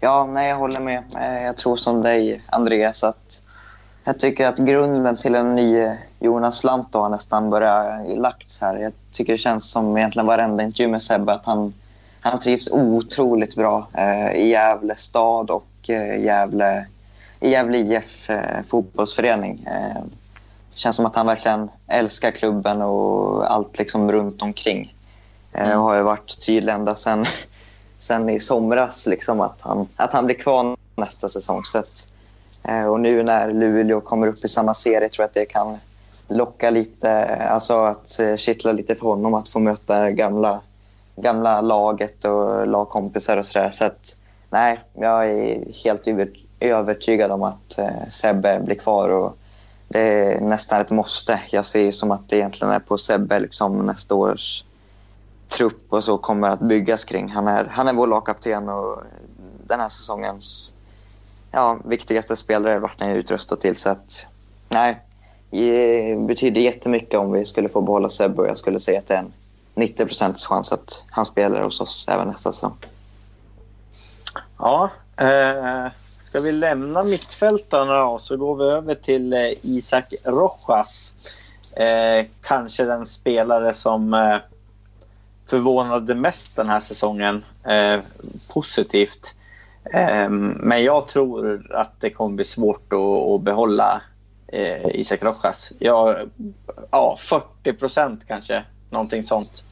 Speaker 4: Ja, nej, jag håller med. Jag tror som dig Andreas att jag tycker att grunden till en ny Jonas Lant har nästan börjat lagts här. Jag tycker det känns som egentligen varenda intervju med Sebbe att han, han trivs otroligt bra eh, i Gävle stad och eh, Gävle, i Gävle IF eh, fotbollsförening. Eh, det känns som att han verkligen älskar klubben och allt liksom runt omkring. Eh, mm. Och har ju varit tydlig ända sen, sen i somras liksom att, han, att han blir kvar nästa säsong. Så att, eh, Eh, och nu när Luleå kommer upp i samma serie tror jag att det kan locka lite, eh, alltså att eh, kittla lite för honom att få möta gamla, gamla laget och lagkompisar och sådär. Så att, nej, jag är helt övertygad om att Sebbe blir kvar och det är nästan ett måste. Jag ser som att det egentligen är på Sebbe liksom nästa års trupp och så kommer att byggas kring. Han är, han är vår lagkapten och den här säsongens ja, viktigaste spelare vart han utrustad till. Så att, nej, det betyder jättemycket om vi skulle få behålla Sebbe och jag skulle säga att det är en 90% chans att han spelar hos oss även nästa säsong.
Speaker 5: Ja, eh, Ska vi lämna mittfältarna då, så går vi över till eh, Isak Rojas. Eh, kanske den spelare som eh, förvånade mest den här säsongen eh, positivt. Ehm, men jag tror att det kommer bli svårt att, behålla eh, Isak Rojas. Ja, ja, 40 procent kanske, någonting sånt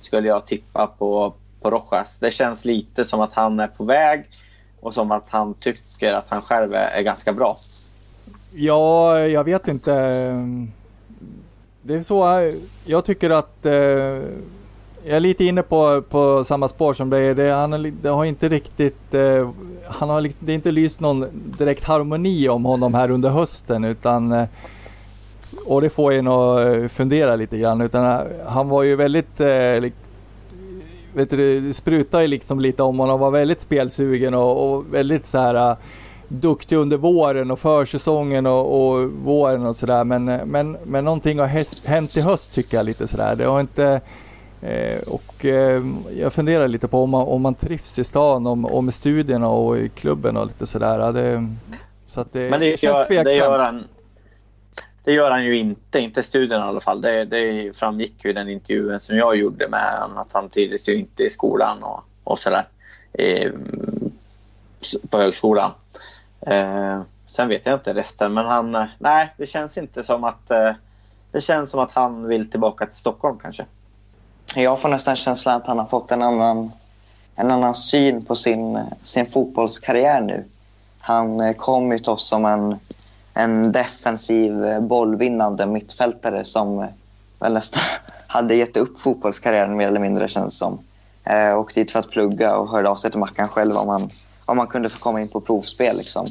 Speaker 5: skulle jag tippa på, på Rojas. Det känns lite som att han är på väg och som att han tycker att han själv är, ganska bra.
Speaker 3: Ja, jag vet inte. Det är så, jag tycker att eh, jag är lite inne på, på samma spår som dig. Det, han det har inte riktigt, eh, han har liksom, det är inte lyst någon direkt harmoni om honom här under hösten utan eh, och det får en att eh, fundera lite grann. Utan eh, han var ju väldigt eh, vet du, det sprutade liksom lite om honom. var väldigt spelsugen och, och väldigt så här duktig under våren och försäsongen och, och våren och sådär. Men, men, men någonting har hänt i höst tycker jag lite sådär. Det har inte och eh, jag funderar lite på om man, om man trivs i stan och med studierna och i klubben och lite sådär. Det, så att det,
Speaker 5: men det, gör, det gör han det gör han ju inte, inte studien i alla fall. Det, det framgick ju i den intervjun som jag gjorde med honom att han trivdes ju inte i skolan och, och sådär. På högskolan. Eh, sen vet jag inte resten, men han... Nej, det känns inte som att... Eh, det känns som att han vill tillbaka till Stockholm kanske.
Speaker 4: Jag får nästan känslan att han har fått en annan, en annan syn på sin, sin fotbollskarriär nu. Han eh, kom ju till oss som en en defensiv eh, bollvinnande mittfältare som eh, väl nästan hade gett upp fotbollskarriären mer eller mindre känns som. Eh, åkte dit för att plugga och hörde av sig till Mackan själv om han om han kunde få komma in på provspel. Liksom.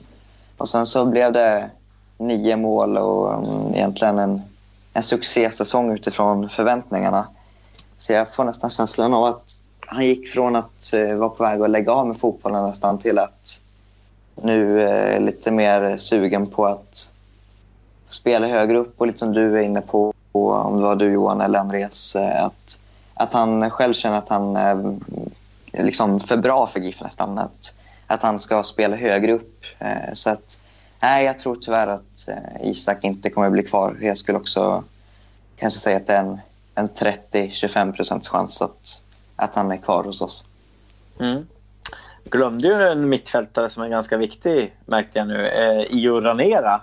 Speaker 4: Och sen så blev det nio mål och um, egentligen en, en succésäsong utifrån förväntningarna. Så jag får nästan känslan av att han gick från att eh, vara på väg att lägga av med fotbollen nästan till att nu eh, lite mer sugen på att spela högre upp och lite som du är inne på, om det var du Johan eller Andreas, eh, att, att han själv känner att han är liksom för bra för GIF nästan. Att, att han ska spela högre upp. Eh, så att, nej, jag tror tyvärr att eh, Isak inte kommer att bli kvar. Jag skulle också kanske säga att det är en, en 30-25 procents chans att, att han är kvar hos oss.
Speaker 5: Mm glömde ju en mittfältare som är ganska viktig, märkte jag nu. Eh, Io Ranera.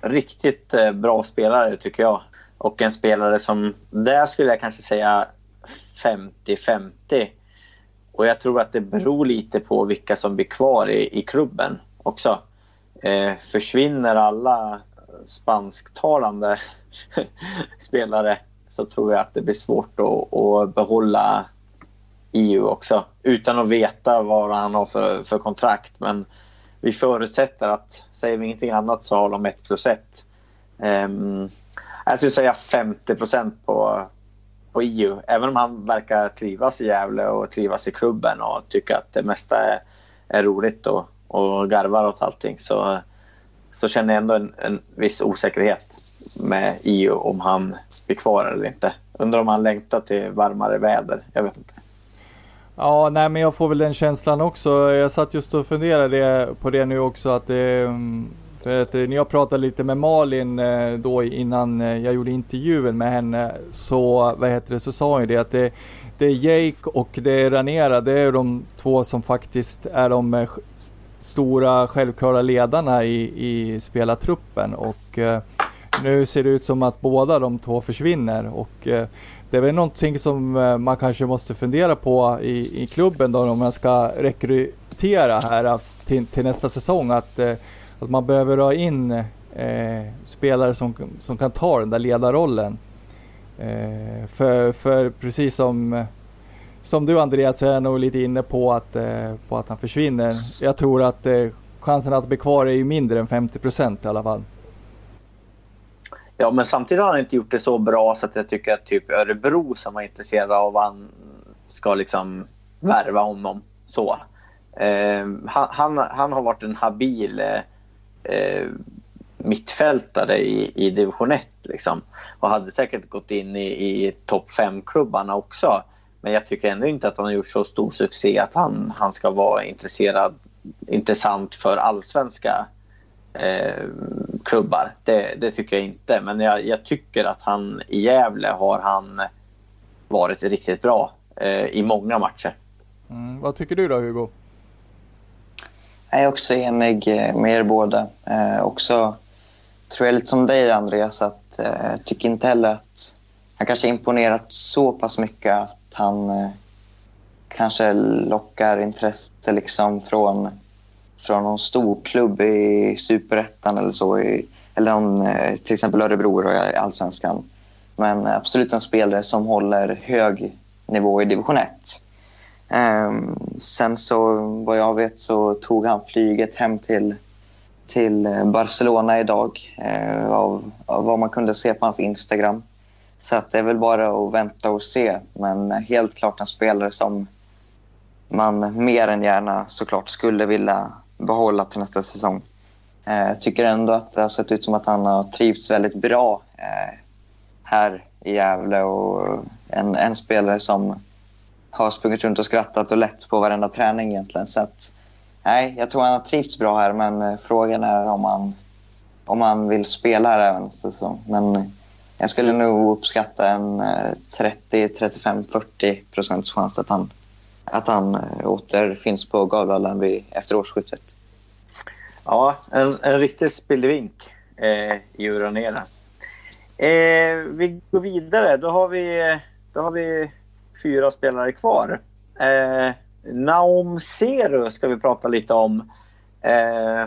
Speaker 5: Riktigt eh, bra spelare, tycker jag. Och en spelare som... Där skulle jag kanske säga 50-50. Och jag tror att det beror lite på vilka som blir kvar i, i klubben också. Eh, försvinner alla spansktalande spelare så tror jag att det blir svårt att, att behålla EU också utan att veta vad han har för, för kontrakt. Men vi förutsätter att säger vi ingenting annat så har de 1 plus 1. Um, ehm, jag skulle säga 50 procent på, på EU. Även om han verkar trivas i Gävle och trivas i klubben och tycker att det mesta är, är roligt och, och garvar åt allting så, så känner jag ändå en, en viss osäkerhet med Io om han blir kvar eller inte. Undrar om han längtar till varmare väder. Jag vet inte.
Speaker 3: Ja, nej men jag får väl den känslan också. Jag satt just och funderade på det nu också att det, för att eh, när jag pratade lite med Malin eh, då innan jag gjorde intervjun med henne så, vad heter det, så sa hon ju det att det, det är Jake och det är Ranera, det är de två som faktiskt är de stora självklara ledarna i, i spelartruppen och eh, nu ser det ut som att båda de två försvinner och eh, det är väl någonting som eh, man kanske måste fundera på i, i klubben då om man ska rekrytera här eh, till, till nästa säsong. Att, eh, att man behöver ha in eh, spelare som, som kan ta den där ledarrollen. Eh, för, för precis som, som du Andreas är nog lite inne på att, eh, på att han försvinner. Jag tror att eh, chansen att bli kvar är ju mindre än 50 procent i alla fall.
Speaker 5: Ja, men samtidigt har han inte gjort det så bra så att jag tycker att typ Örebro som var intresserade av han ska liksom värva honom så. Eh, han, han, han, har varit en habil eh, eh mittfältare i, i division 1 liksom. och hade säkert gått in i, i topp 5-klubbarna också. Men jag tycker ändå inte att han har gjort så stor succé att han, han ska vara intresserad, intressant för allsvenska eh, klubbar. Det, det, tycker jag inte. Men jag, jag, tycker att han i Gävle har han varit riktigt bra eh, i många matcher.
Speaker 3: Mm, vad tycker du då Hugo?
Speaker 4: Jag är också enig eh, med er båda. Eh, också tror jag lite som dig Andreas att eh, jag tycker inte heller att han kanske imponerat så pass mycket att han eh, kanske lockar intresse liksom från från någon stor klubb i superettan eller så. I, eller någon, eh, till exempel Örebro i allsvenskan. Men absolut en spelare som håller hög nivå i division 1. Um, ehm, sen så, vad jag vet, så tog han flyget hem till, till Barcelona idag. Uh, av, av vad man kunde se på hans Instagram. Så att det är väl bara att vänta och se. Men helt klart en spelare som man mer än gärna såklart skulle vilja behålla till nästa säsong. Eh, jag tycker ändå att det har sett ut som att han har trivts väldigt bra eh, här i Gävle och en, en spelare som har sprungit runt och skrattat och lett på varenda träning egentligen. Så att, nej, jag tror han har trivts bra här men eh, frågan är om han om han vill spela här även nästa säsong. Men jag skulle nog uppskatta en 30, 35, 40 procents chans att han, att han eh, återfinns på Gavlevallen efter årsskiftet.
Speaker 5: Ja, en, en riktig spillvink eh, i Uranera. Eh, vi går vidare. Då har vi, då har vi fyra spelare kvar. Eh, Naum Seru ska vi prata lite om. Eh,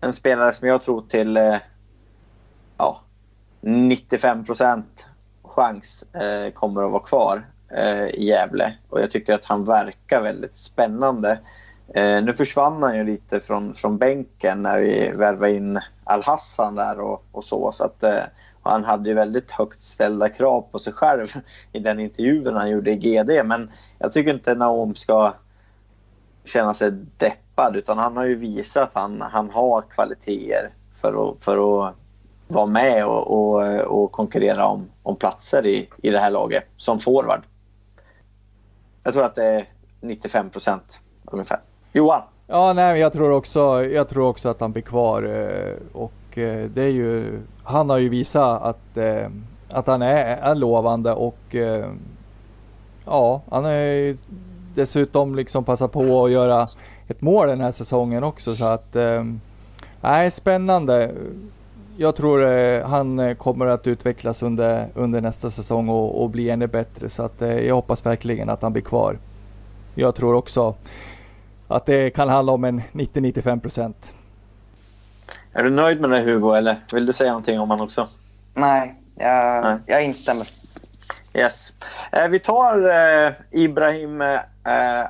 Speaker 5: en spelare som jag tror till eh, ja, 95 procent chans eh, kommer att vara kvar eh, i Gävle. Och jag tycker att han verkar väldigt spännande. Eh, nu försvann han ju lite från, från bänken när vi värvade in Al-Hassan där och, och så. så att, eh, han hade ju väldigt högt ställda krav på sig själv i den intervjun han gjorde i GD. Men jag tycker inte Naom ska känna sig deppad utan han har ju visat att han, han har kvaliteter för att, för att vara med och, och, och konkurrera om, om platser i, i det här laget som forward. Jag tror att det är 95 procent ungefär. Johan?
Speaker 3: Ja, nej, jag tror också, jag tror också att han blir kvar eh, och eh, det är ju, han har ju visat att, eh, att han är, är lovande och ja, han har dessutom liksom passat på att göra ett mål den här säsongen också så att nej, spännande jag tror eh, han eh, kommer att utvecklas under, under nästa säsong och, och bli ännu bättre. Så att, eh, jag hoppas verkligen att han blir kvar. Jag tror också att det kan handla om en 90-95 procent.
Speaker 5: Är du nöjd med det Hugo eller vill du säga någonting om honom också?
Speaker 4: Nej, jag, Nej. jag instämmer.
Speaker 5: Yes. Eh, vi tar eh, Ibrahim eh,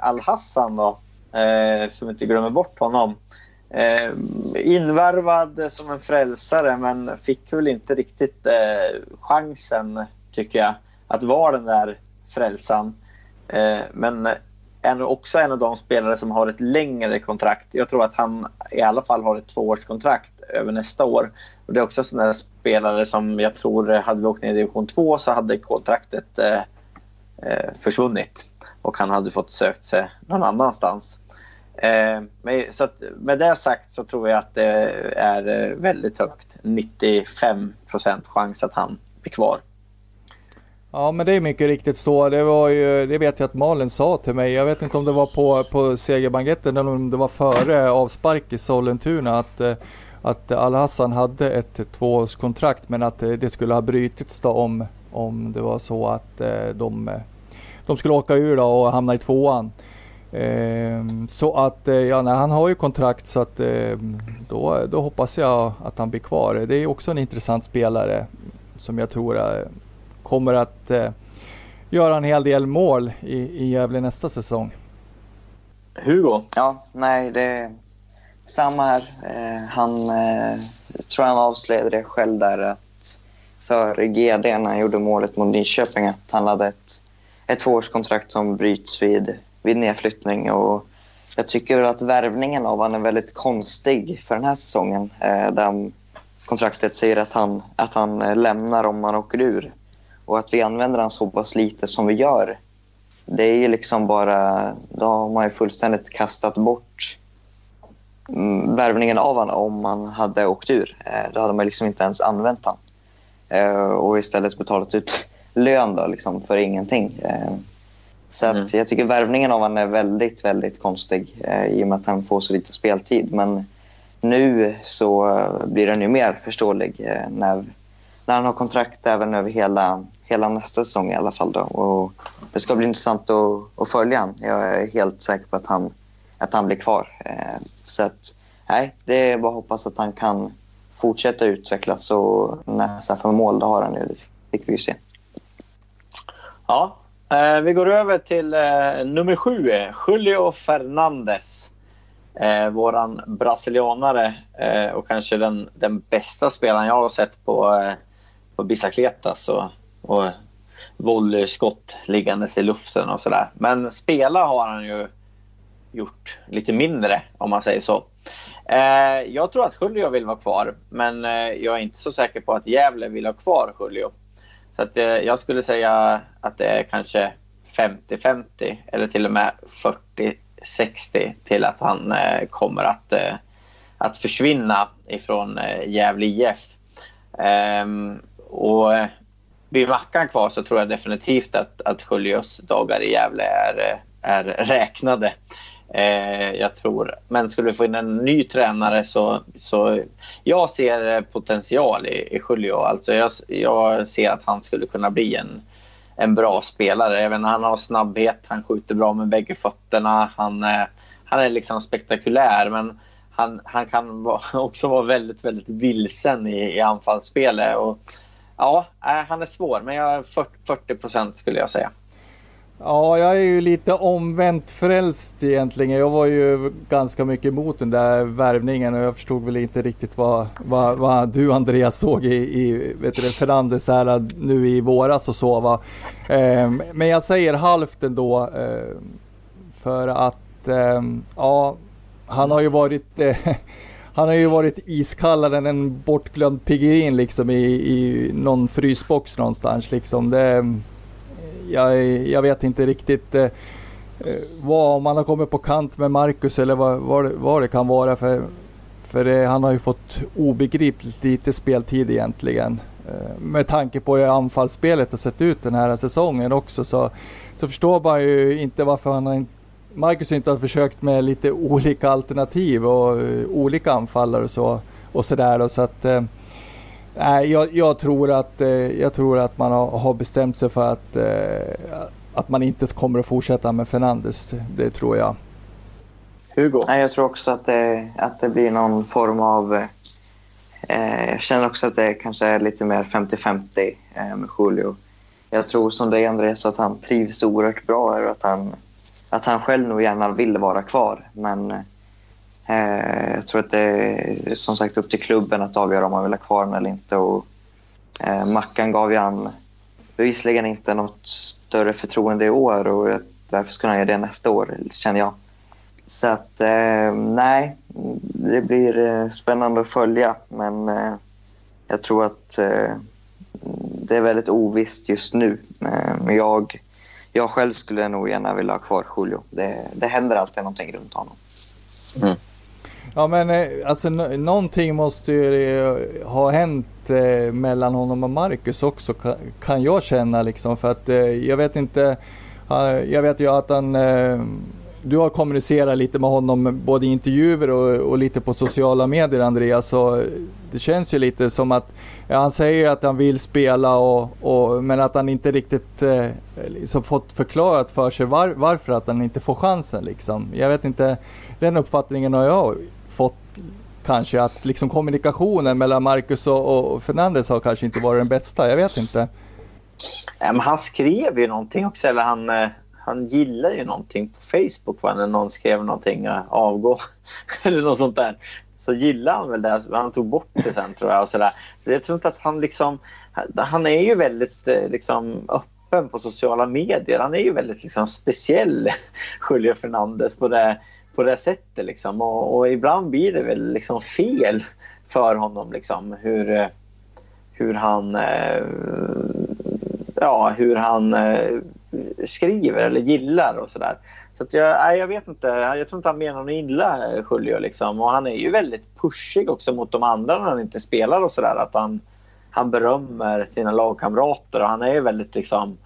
Speaker 5: Al-Hassan då, eh, som inte glömmer bort honom. Eh, invärvad som en frälsare men fick väl inte riktigt eh, chansen, tycker jag, att vara den där frälsaren. Eh, men är också en av de spelare som har ett längre kontrakt. Jag tror att han i alla fall har ett tvåårskontrakt över nästa år. Och det är också en sån där spelare som jag tror, eh, hade vi åkt ner i division 2 så hade kontraktet eh, eh, försvunnit och han hade fått sökt sig någon annanstans. Eh, med, så att, med det sagt så tror jag att det är eh, väldigt högt. 95 procent chans att han blir kvar.
Speaker 3: Ja men det är mycket riktigt så. Det, var ju, det vet jag att Malin sa till mig. Jag vet inte om det var på, på segerbanketten eller om det var före avspark i Sollentuna. Att, eh, att Al-Hassan hade ett tvåårskontrakt men att det skulle ha brutits då om, om det var så att de, de skulle åka ur då och hamna i tvåan. Ehm, så att eh, ja, nej, han har ju kontrakt så att ehm, då, då hoppas jag att han blir kvar. Det är också en intressant spelare som jag tror eh, kommer att eh, göra en hel del mål i, i Gävle nästa säsong.
Speaker 5: Hugo?
Speaker 4: Ja, nej det är samma här. han tror han avslöjade det själv där att för GD när han gjorde målet mot Nyköping att han hade ett, ett tvåårskontrakt som bryts vid vid nedflyttning. Och jag tycker att värvningen av honom är väldigt konstig för den här säsongen. Eh, där kontraktet säger att han, att han eh, lämnar om man åker ur. Och att vi använder honom så pass lite som vi gör. Det är ju liksom bara... Då har man ju fullständigt kastat bort mm, värvningen av honom om man hade åkt ur. Eh, då hade man liksom inte ens använt honom. Eh, och istället betalat ut lön då, liksom, för ingenting. Så att mm. jag tycker värvningen av honom är väldigt, väldigt konstig eh, i och med att han får så lite speltid. Men nu så blir den ju mer förståelig eh, när, när han har kontrakt även över hela, hela nästa säsong i alla fall. Då. Och det ska bli intressant att, att följa honom. Jag är helt säker på att han, att han blir kvar. Eh, så att, nej, det är bara att hoppas att han kan fortsätta utvecklas och nästan för mål, det har han nu. Det fick vi ju se.
Speaker 5: Ja, Eh, vi går över till eh, nummer sju, Julio Fernandes. Eh, våran brasilianare eh, och kanske den, den bästa spelaren jag har sett på, eh, på Bicicletas och, och volleyskott liggandes i luften och sådär. Men spela har han ju gjort lite mindre om man säger så. Eh, jag tror att Julio vill vara kvar men eh, jag är inte så säker på att Gävle vill ha kvar Julio. Så att, eh, jag skulle säga att det är kanske 50-50 eller till och med 40-60 till att han eh, kommer att, eh, att försvinna ifrån eh, Gävle IF. Um, ehm, och eh, blir Mackan kvar så tror jag definitivt att, att Sköljus dagar i Gävle är, eh, är räknade. Eh, jag tror. Men skulle vi få in en ny tränare så, så jag ser eh, potential i, i Julio. Alltså jag, jag ser att han skulle kunna bli en, en bra spelare. Även han har snabbhet, han skjuter bra med bägge fötterna. Han, eh, han är liksom spektakulär men han, han kan också vara väldigt, väldigt vilsen i, i anfallsspelet. Och, ja, eh, han är svår, men jag 40 procent skulle jag säga.
Speaker 3: Ja, jag är ju lite omvänt frälst egentligen. Jag var ju ganska mycket emot den där värvningen och jag förstod väl inte riktigt vad, vad, vad du Andreas såg i, i vet du, Fernandes här nu i våras och så va. Eh, men jag säger halvt ändå. Eh, för att eh, ja, han har ju varit eh, han har ju varit iskallare än en bortglömd pigerin liksom i, i någon frysbox någonstans liksom. Det, jag, jag vet inte riktigt eh, eh, vad, om han har kommit på kant med Marcus eller vad, vad, vad det kan vara. För, för det, han har ju fått obegripligt lite speltid egentligen. Eh, med tanke på hur anfallsspelet har sett ut den här säsongen också så, så förstår man ju inte varför han har, Marcus inte har försökt med lite olika alternativ och uh, olika anfallare och så. Och sådär så att Nej, jag, jag, tror att, eh, jag tror att man har, bestämt sig för att, eh, att man inte kommer att fortsätta med Fernandes. Det tror jag.
Speaker 4: Hugo? Nej, jag tror också att det, att det blir någon form av... Eh, jag känner också att det kanske är lite mer 50-50 eh, med Julio. Jag tror som dig Andreas att han trivs oerhört bra och att han, att han själv nog gärna vill vara kvar. Men Eh, Eh, jag tror att det är som sagt upp till klubben att avgöra om man vill ha kvar den eller inte. Och, eh, Mackan gav ju han bevisligen inte något större förtroende i år och därför skulle han göra det nästa år, känner jag. Så att eh, nej, det blir eh, spännande att följa men eh, jag tror att eh, det är väldigt ovisst just nu. Eh, men jag, jag själv skulle nog gärna vilja ha kvar Julio. Det, det händer alltid någonting runt honom. Mm.
Speaker 3: Ja men eh, alltså någonting måste ju eh, ha hänt eh, mellan honom och Marcus också kan, kan jag känna liksom för att eh, jag vet inte. Jag vet ju att han du har kommunicerat lite med honom både i intervjuer och, och, lite på sociala medier Andreas. Så det känns ju lite som att ja, han säger att han vill spela och, och men att han inte riktigt eh, liksom fått förklarat för sig var, varför att han inte får chansen liksom. Jag vet inte, den uppfattningen har jag fått kanske att liksom kommunikationen mellan Marcus och, och Fernandes har kanske inte varit den bästa. Jag vet inte.
Speaker 5: Men han skrev ju någonting också, eller han, eh, han gillar ju någonting på Facebook va? när någon skrev någonting, avgå eller något sånt där. Så gillade han väl det. Han tog bort det sen tror jag. Och så, där. så jag tror inte att han liksom... Han är ju väldigt eh, liksom, öppen på sociala medier. Han är ju väldigt liksom, speciell, Julio Fernandes, på det på det sättet. Liksom. Och, och, ibland blir det väl liksom fel för honom. Liksom, hur, eh, hur han, eh, ja, hur han eh, skriver eller gillar och sådär. Så att jag, nej, jag vet inte. Jag tror inte han menar något illa, eh, Julio. Liksom. Och han är ju väldigt pushig också mot de andra när han inte spelar och sådär. Att han, han berömmer sina lagkamrater och han är ju väldigt liksom,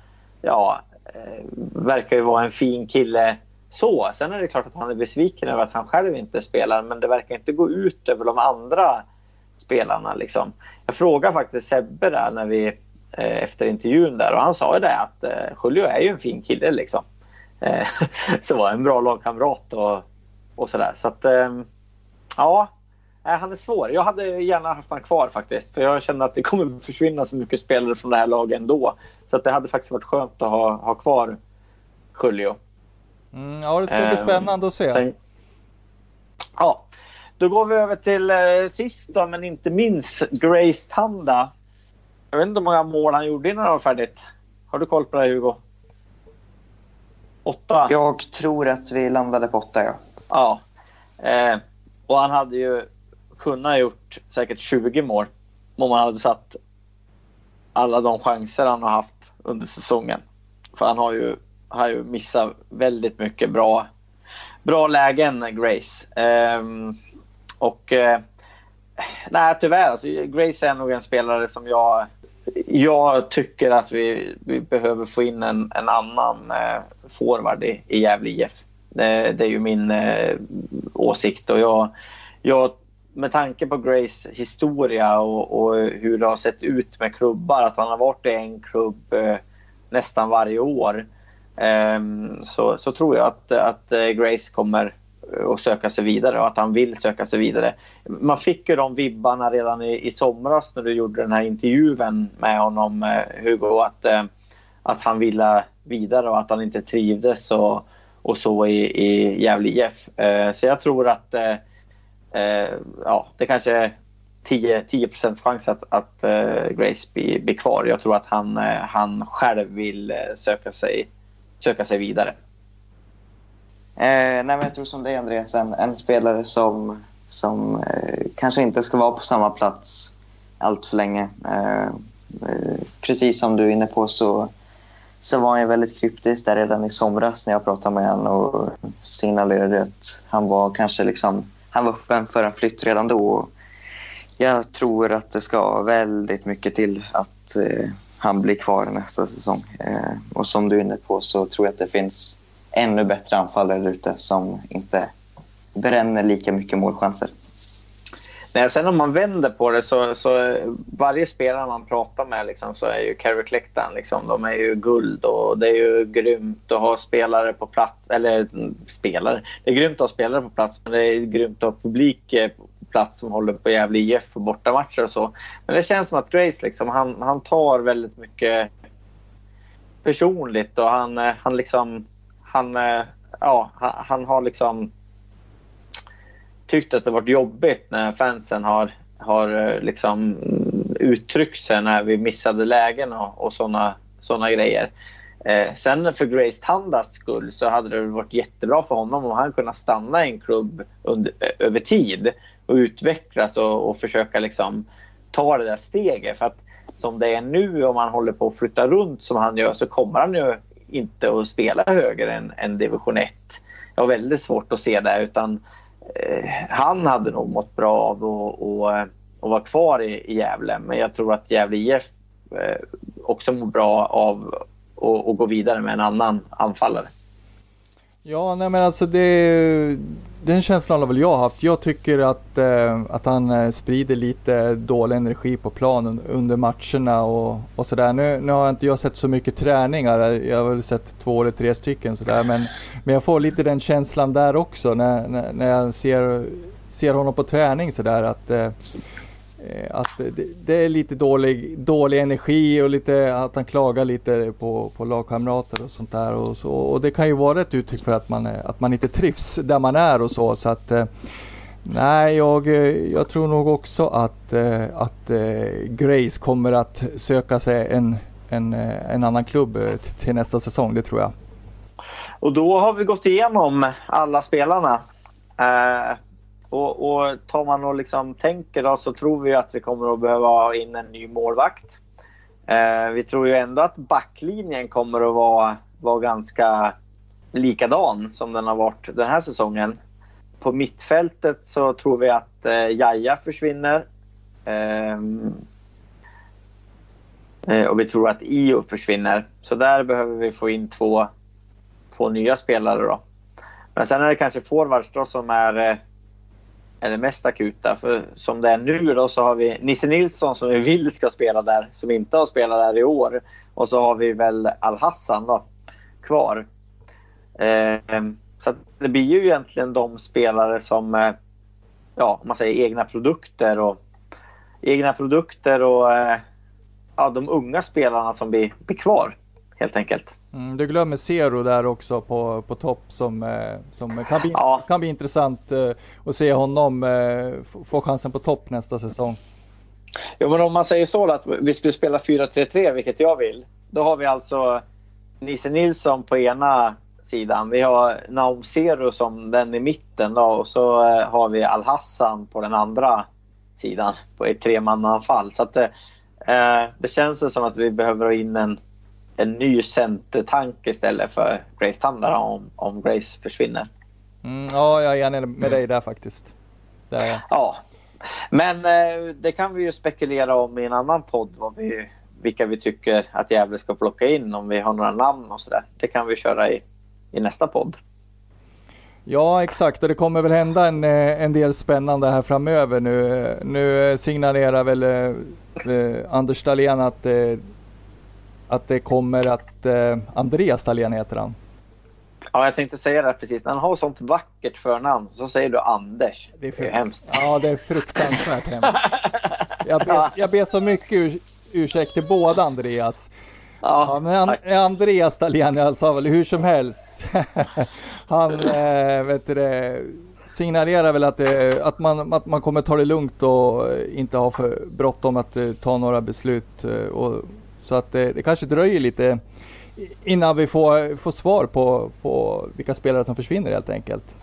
Speaker 5: ja, eh, verkar ju vara en fin kille så. Sen är det klart att han är besviken över att han själv inte spelar men det verkar inte gå ut över de andra spelarna. Liksom. Jag frågade faktiskt Sebbe där när vi, eh, efter intervjun där och han sa ju det att eh, Julio är ju en fin kille. Liksom. Eh, så en bra lagkamrat och, och sådär. Så att eh, ja, eh, han är svår. Jag hade gärna haft honom kvar faktiskt. För jag känner att det kommer försvinna så mycket spelare från det här laget ändå. Så att det hade faktiskt varit skönt att ha, ha kvar Julio.
Speaker 3: Mm, ja, det ska bli ehm, spännande att se. Sen,
Speaker 5: ja, då går vi över till eh, sist då, men inte minst Grace Tanda. Jag vet inte hur många mål han gjorde innan det var färdigt. Har du koll på det Hugo? Åtta?
Speaker 4: Jag tror att vi landade på åtta, ja.
Speaker 5: Ja. Eh, och han hade ju kunnat gjort säkert 20 mål om han hade satt alla de chanser han har haft under säsongen. För han har ju har ju missat väldigt mycket bra, bra lägen, Grace. Um, och uh, nej, tyvärr. Alltså, Grace är nog en spelare som jag jag tycker att vi, vi behöver få in en, en annan eh, forward i, i Gävle IF. Det, det, är ju min eh, åsikt och jag, jag, med tanke på Grace historia och, och, hur det har sett ut med klubbar, att han har varit i en klubb eh, nästan varje år, Ehm, så, så tror jag att, att eh, Grace kommer eh, att söka sig vidare och att han vill söka sig vidare. Man fick ju de vibbarna redan i, i somras när du gjorde den här intervjun med honom, eh, Hugo, att, att han ville vidare och att han inte trivdes och, och så i, i Gävle IF. Så jag tror att ja, det kanske är 10, 10 chans att, att Grace blir, blir kvar. Jag tror att han, han själv vill söka sig, söka sig vidare.
Speaker 4: Eh, nej, men jag tror som dig Andreas, en, en spelare som, som eh, kanske inte ska vara på samma plats allt för länge. Eh, eh precis som du är inne på så, så var han väldigt kryptisk där redan i somras när jag pratade med honom och signalerade att han var kanske liksom, han var öppen för en flytt redan då. Jag tror att det ska väldigt mycket till att eh, han blir kvar nästa säsong. Eh, och som du är inne på så tror jag att det finns ännu bättre anfallare där ute som inte bränner lika mycket målchanser.
Speaker 5: Nej, sen om man vänder på det så, så varje spelare man pratar med liksom, så är ju Carrick Clectan. liksom, de är ju guld och det är ju grymt att ha spelare på plats. Eller mm, spelare, det är grymt att ha spelare på plats men det är grymt att ha publik eh, plats som håller på Gävle IF på bortamatcher och så. Men det känns som att Grace liksom, han, han tar väldigt mycket personligt och han, eh, han liksom han, eh, ja, han har liksom tyckt att det varit jobbigt när fansen har, har eh, liksom uttryckt sig när vi missade lägen och, och sådana såna grejer. Eh, sen för Grace Tandas skull så hade det varit jättebra för honom om han kunnat stanna i en klubb under, över tid och utvecklas och, och försöka liksom ta det där steget. För att som det är nu om han håller på att flytta runt som han gör så kommer han ju inte att spela högre än, än division 1. Jag har väldigt svårt att se det utan eh, han hade nog mått bra av att och, och vara kvar i, i Gävle. Men jag tror att Gävle IF eh, också mår bra av och gå vidare med en annan anfallare.
Speaker 3: Ja, nej men alltså det, den känslan har väl jag haft. Jag tycker att, eh, att han eh, sprider lite dålig energi på planen under matcherna och, och sådär. Nu, nu har inte jag sett så mycket träningar. Jag har väl sett två eller tre stycken sådär. Men, men jag får lite den känslan där också när, när, när jag ser, ser honom på träning sådär att Eh, Eh, att det, det, är lite dålig, dålig energi och lite att han klagar lite på, på lagkamrater och sånt där. Och, så, och det kan ju vara ett uttryck för att man, att man inte trivs där man är och så. så att, eh, nej, jag, eh, jag tror nog också att, att Grace kommer att söka sig en, en, en annan klubb till nästa säsong. Det tror jag.
Speaker 5: Och då har vi gått igenom alla spelarna. Och, och tar man och liksom tänker då så tror vi att vi kommer att behöva ha in en ny målvakt. Eh, vi tror ju ändå att backlinjen kommer att vara, vara ganska likadan som den har varit den här säsongen. På mittfältet så tror vi att eh, Jaja försvinner. Eh, eh och vi tror att Io försvinner. Så där behöver vi få in två, två nya spelare då. Men sen är det kanske forwards då som är eh, är det mest akuta. För som det är nu då så har vi Nisse Nilsson som vi vill ska spela där, som inte har spelat där i år. Och så har vi väl Al-Hassan då, kvar. Eh, så det blir ju egentligen de spelare som, eh, ja, man säger egna produkter och egna produkter och eh, ja, de unga spelarna som blir, blir kvar helt enkelt.
Speaker 3: Mm, du glömmer Zero där också på, på topp som, eh, som kan, bli, ja. kan bli intressant eh, att se honom eh, få chansen på topp nästa säsong.
Speaker 5: Jo, men om man säger så att vi skulle spela 4-3-3, vilket jag vill. Då har vi alltså Nisse Nilsson på ena sidan. Vi har Naum Zero som den i mitten då, och så har vi Al-Hassan på den andra sidan på ett tremannaanfall. Så att, eh, det känns som att vi behöver ha in en en ny centertank istället för Grace Tandara om, om Grace försvinner.
Speaker 3: Mm, ja, jag är enig med dig där faktiskt. Det är jag.
Speaker 5: Ja, men eh, det kan vi ju spekulera om i en annan podd. Vad vi, vilka vi tycker att Gävle ska plocka in, om vi har några namn och sådär. Det kan vi köra i, i nästa podd.
Speaker 3: Ja, exakt. Och det kommer väl hända en, eh, en del spännande här framöver nu. Nu signalerar väl eh, eh, Anders Dahlén att, eh, att det kommer att... Eh, Andreas Dahlén heter han.
Speaker 5: Ja, jag tänkte säga det precis. När han har sånt vackert förnamn så säger du Anders.
Speaker 3: Det är,
Speaker 5: Det är hemskt.
Speaker 3: Ja, det är fruktansvärt hemskt. Jag ber, jag ber så mycket ur, ursäkt till båda Andreas. Ja,
Speaker 5: Ja,
Speaker 3: men
Speaker 5: tack.
Speaker 3: Andreas Dahlén, sa väl hur som helst. Han eh, vet det, signalerar väl att, det, att, man, att man kommer ta det lugnt och eh, inte ha för bråttom att eh, ta några beslut. eh, Och, så att det, det kanske dröjer lite innan vi får, får svar på, på vilka spelare som försvinner helt enkelt.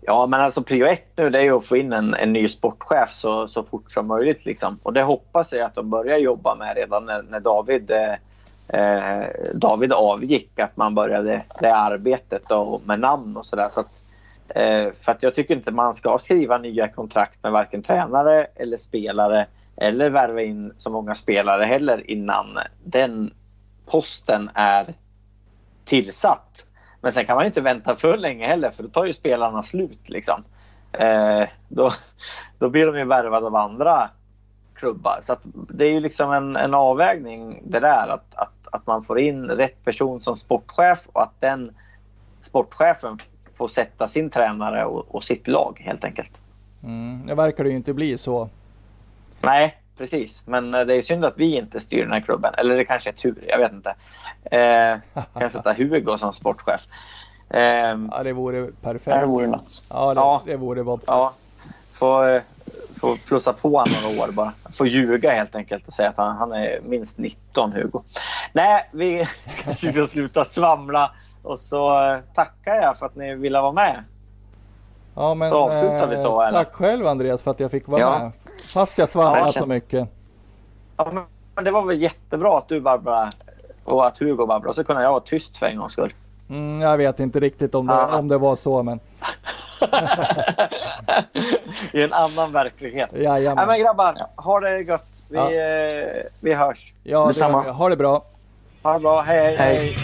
Speaker 5: Ja, men alltså prio ett nu det är ju att få in en, en ny sportchef så, så fort som möjligt. Liksom. Och det hoppas jag att de börjar jobba med redan när, när David, eh, eh David avgick. Att man började det arbetet då, med namn och sådär. Så att, eh, för att jag tycker inte man ska skriva nya kontrakt med varken tränare eller spelare eller värva in så många spelare heller innan den posten är tillsatt. Men sen kan man ju inte vänta för länge heller för då tar ju spelarna slut. Liksom. Eh, då, då blir de ju värvade av andra klubbar. Så att det är ju liksom en, en avvägning det där att, att, att man får in rätt person som sportchef och att den sportchefen får sätta sin tränare och, och sitt lag helt enkelt.
Speaker 3: Mm, det verkar det ju inte bli så.
Speaker 5: Nej, precis. Men eh, det är synd att vi inte styr den här klubben. Eller det kanske är tur, jag vet inte. Eh, kan sätta Hugo som sportchef. Eh,
Speaker 3: Ja, det vore
Speaker 6: Det
Speaker 3: perfekt.
Speaker 6: vore något.
Speaker 3: Ja, det,
Speaker 5: Ja.
Speaker 3: det vore bara...
Speaker 5: ja, få, få plussa på honom några år bara. Få ljuga helt enkelt och säga att han, han är minst 19, Hugo. Nej, vi kanske ska sluta svamla. Och så eh, tackar jag för att ni ville vara med.
Speaker 3: Ja, men,
Speaker 5: Så avslutar vi så,
Speaker 3: eh,
Speaker 5: eller?
Speaker 3: Tack själv Andreas för att jag fick vara
Speaker 5: Ja.
Speaker 3: med. Fast jag svamlar
Speaker 5: Ja,
Speaker 3: så
Speaker 5: känns-
Speaker 3: mycket.
Speaker 5: Ja, men- det var väl jättebra att du Barbara och att Hugo. Och så kunde jag vara tyst för en gångs skull.
Speaker 3: Mm, jag vet inte riktigt om det,
Speaker 5: Ja.
Speaker 3: om det var så, men
Speaker 5: I en annan verklighet. Nej
Speaker 3: jajamän.
Speaker 5: men grabbar, ha det gött. Vi,
Speaker 3: Ja.
Speaker 5: eh, vi hörs.
Speaker 3: Ja, det,
Speaker 6: detsamma.
Speaker 3: ha det bra.
Speaker 5: Ha det bra. Hej, hej.
Speaker 6: Hej.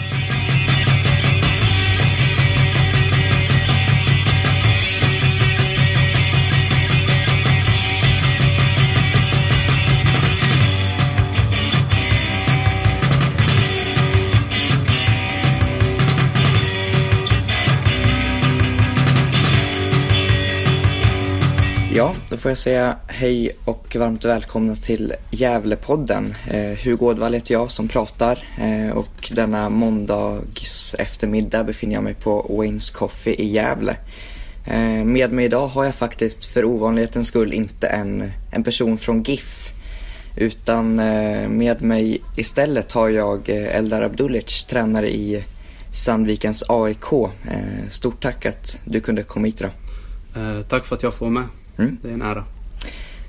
Speaker 4: Ja, då får jag säga hej och varmt välkomna till Gävlepodden. Eh, Hugo Ådvall heter jag som pratar eh, och denna måndags eftermiddag befinner jag mig på Waynes Coffee i Gävle. Eh, med mig idag har jag faktiskt för ovanlighetens skull inte en, en person från GIF utan eh, med mig istället har jag eh, Eldar Abdulic, tränare i Sandvikens AIK. Eh, stort tack att du kunde komma hit idag.
Speaker 7: Eh, tack för att jag får vara med.
Speaker 4: Mm.
Speaker 7: Det är en ära.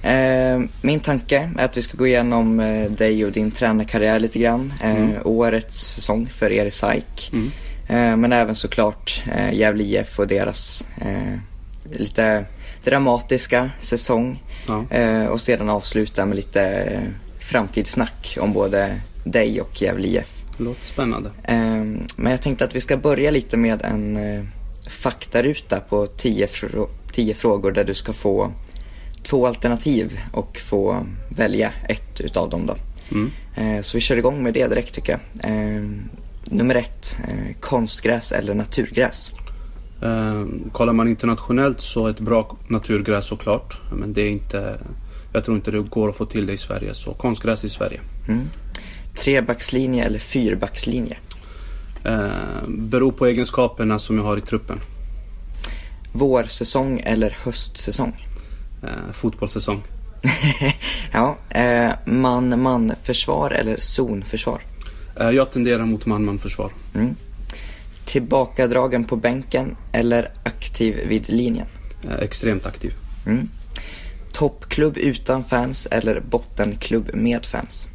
Speaker 4: Eh, min tanke är att vi ska gå igenom eh, dig och din tränarkarriär lite grann. Eh,
Speaker 7: Mm.
Speaker 4: Årets säsong för er i SAIK.
Speaker 7: Mm.
Speaker 4: Eh, men även såklart eh, Gävle IF och deras eh, lite dramatiska säsong.
Speaker 7: Ja.
Speaker 4: Eh, och sedan avsluta med lite framtidssnack om både dig och Gävle IF.
Speaker 7: Låter spännande.
Speaker 4: Eh, men jag tänkte att vi ska börja lite med en faktaruta på 10 frå- 10 frågor där du ska få två alternativ och få välja ett utav dem då.
Speaker 7: Mm.
Speaker 4: Eh, så vi kör igång med det direkt tycker jag. Eh, nummer ett, eh, konstgräs eller naturgräs?
Speaker 7: Eh, kollar man internationellt så ett bra naturgräs såklart. Men det är inte, jag tror inte det går att få till det i Sverige. Så konstgräs i Sverige.
Speaker 4: Mm. Trebackslinje eller fyrbackslinje?
Speaker 7: Eh, beror på egenskaperna som jag har i truppen.
Speaker 4: Vårsäsong eller höstsäsong?
Speaker 7: Eh, fotbollssäsong.
Speaker 4: ja, eh, man-man försvar eller zonförsvar?
Speaker 7: Eh, jag tenderar mot man-man-försvar.
Speaker 4: Mm. Tillbakadragen på bänken eller aktiv vid linjen?
Speaker 7: Eh, extremt aktiv.
Speaker 4: Mm. Toppklubb utan fans eller bottenklubb med fans?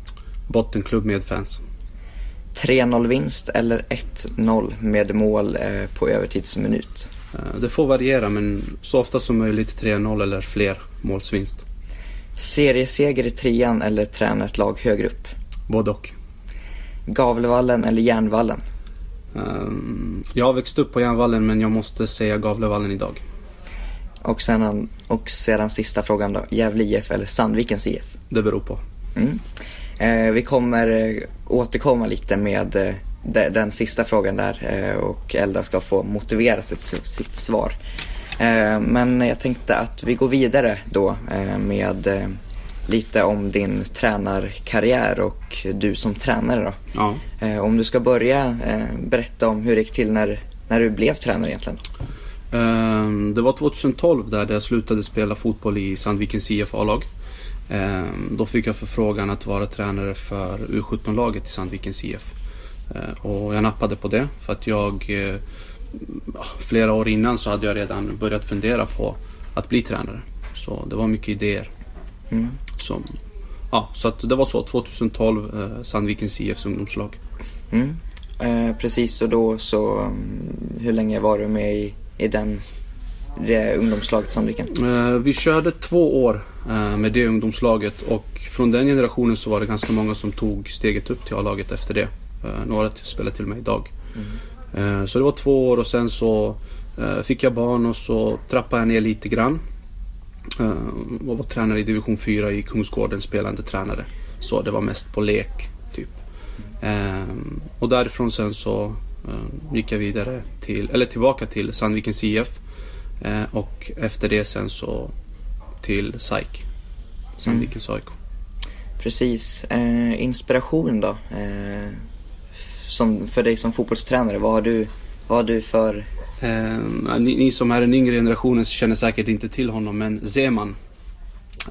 Speaker 7: Bottenklubb med fans.
Speaker 4: 3-0 vinst eller 1-0 med mål eh, på övertidsminut?
Speaker 7: Eh, det får variera men så ofta som möjligt 3-0 eller fler målsvinst.
Speaker 4: Serieseger i trean eller träna ett lag högre upp?
Speaker 7: Både och.
Speaker 4: Gavlevallen eller Järnvallen?
Speaker 7: Um, jag har växt upp på Järnvallen men jag måste säga Gavlevallen idag.
Speaker 4: Och sedan, och sedan sista frågan då, Gävle IF eller Sandvikens IF?
Speaker 7: Det beror på.
Speaker 4: Mm. Eh, vi kommer eh, återkomma lite med eh, de, den sista frågan där eh, och Elda ska få motivera sitt, sitt svar. Eh, men jag tänkte att vi går vidare då eh, med lite om din tränarkarriär och du som tränare då.
Speaker 7: Ja.
Speaker 4: Om du ska börja berätta om hur det gick till när, när du blev tränare egentligen.
Speaker 7: Ehm, det var 2012 där jag slutade spela fotboll i Sandvikens IF A-lag. Ehm, då fick jag förfrågan att vara tränare för U17-laget i Sandvikens IF. Ehm, och jag nappade på det för att jag eh, flera år innan så hade jag redan börjat fundera på att bli tränare. Så det var mycket idéer. Mm. Som, ja, så att det var så, 2012, eh, Sandvikens IFs ungdomslag.
Speaker 4: Mm. Eh, precis, och då så, um, hur länge var du med i i den, det ungdomslaget Sandviken?
Speaker 7: Eh, vi körde två år eh, med det ungdomslaget och från den generationen så var det ganska många som tog steget upp till A-laget efter det. Eh, några spelar till och med idag. Mm. Så det var två år och sen så fick jag barn och så trappade jag ner lite grann. Och var tränare i division 4 i Kungsgården, spelande tränare. Så det var mest på lek, typ. Och därifrån sen så Eh, gick jag vidare till, eller tillbaka till Sandvikens IF. Eh, och efter det sen så till SAIK. Sandvikens mm. AIK.
Speaker 4: Precis. Eh, inspiration då? Eh, som, för dig som fotbollstränare, vad har du, vad har du för...
Speaker 7: Eh, ni, ni, som är den yngre generationen känner säkert inte till honom men Zeman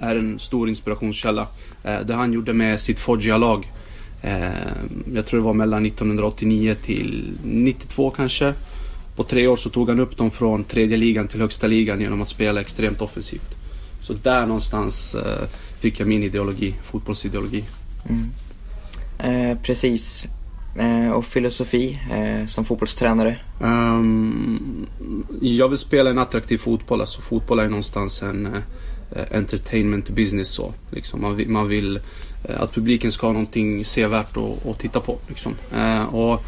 Speaker 7: är en stor inspirationskälla. Eh, det han gjorde med sitt Foggia-lag Eh, jag tror det var mellan 1989 till 92 kanske. På tre år så tog han upp dem från tredje ligan till högsta ligan genom att spela extremt offensivt. Så där någonstans eh, fick jag min ideologi, fotbollsideologi. Mm.
Speaker 4: Eh, precis. Eh, och filosofi eh, som fotbollstränare? Um,
Speaker 7: jag vill spela en attraktiv fotboll. Alltså fotboll är någonstans en eh, entertainment business så. Liksom. Man, vill, man vill Eh, att publiken ska ha någonting sevärt att, titta på. Liksom. Eh, och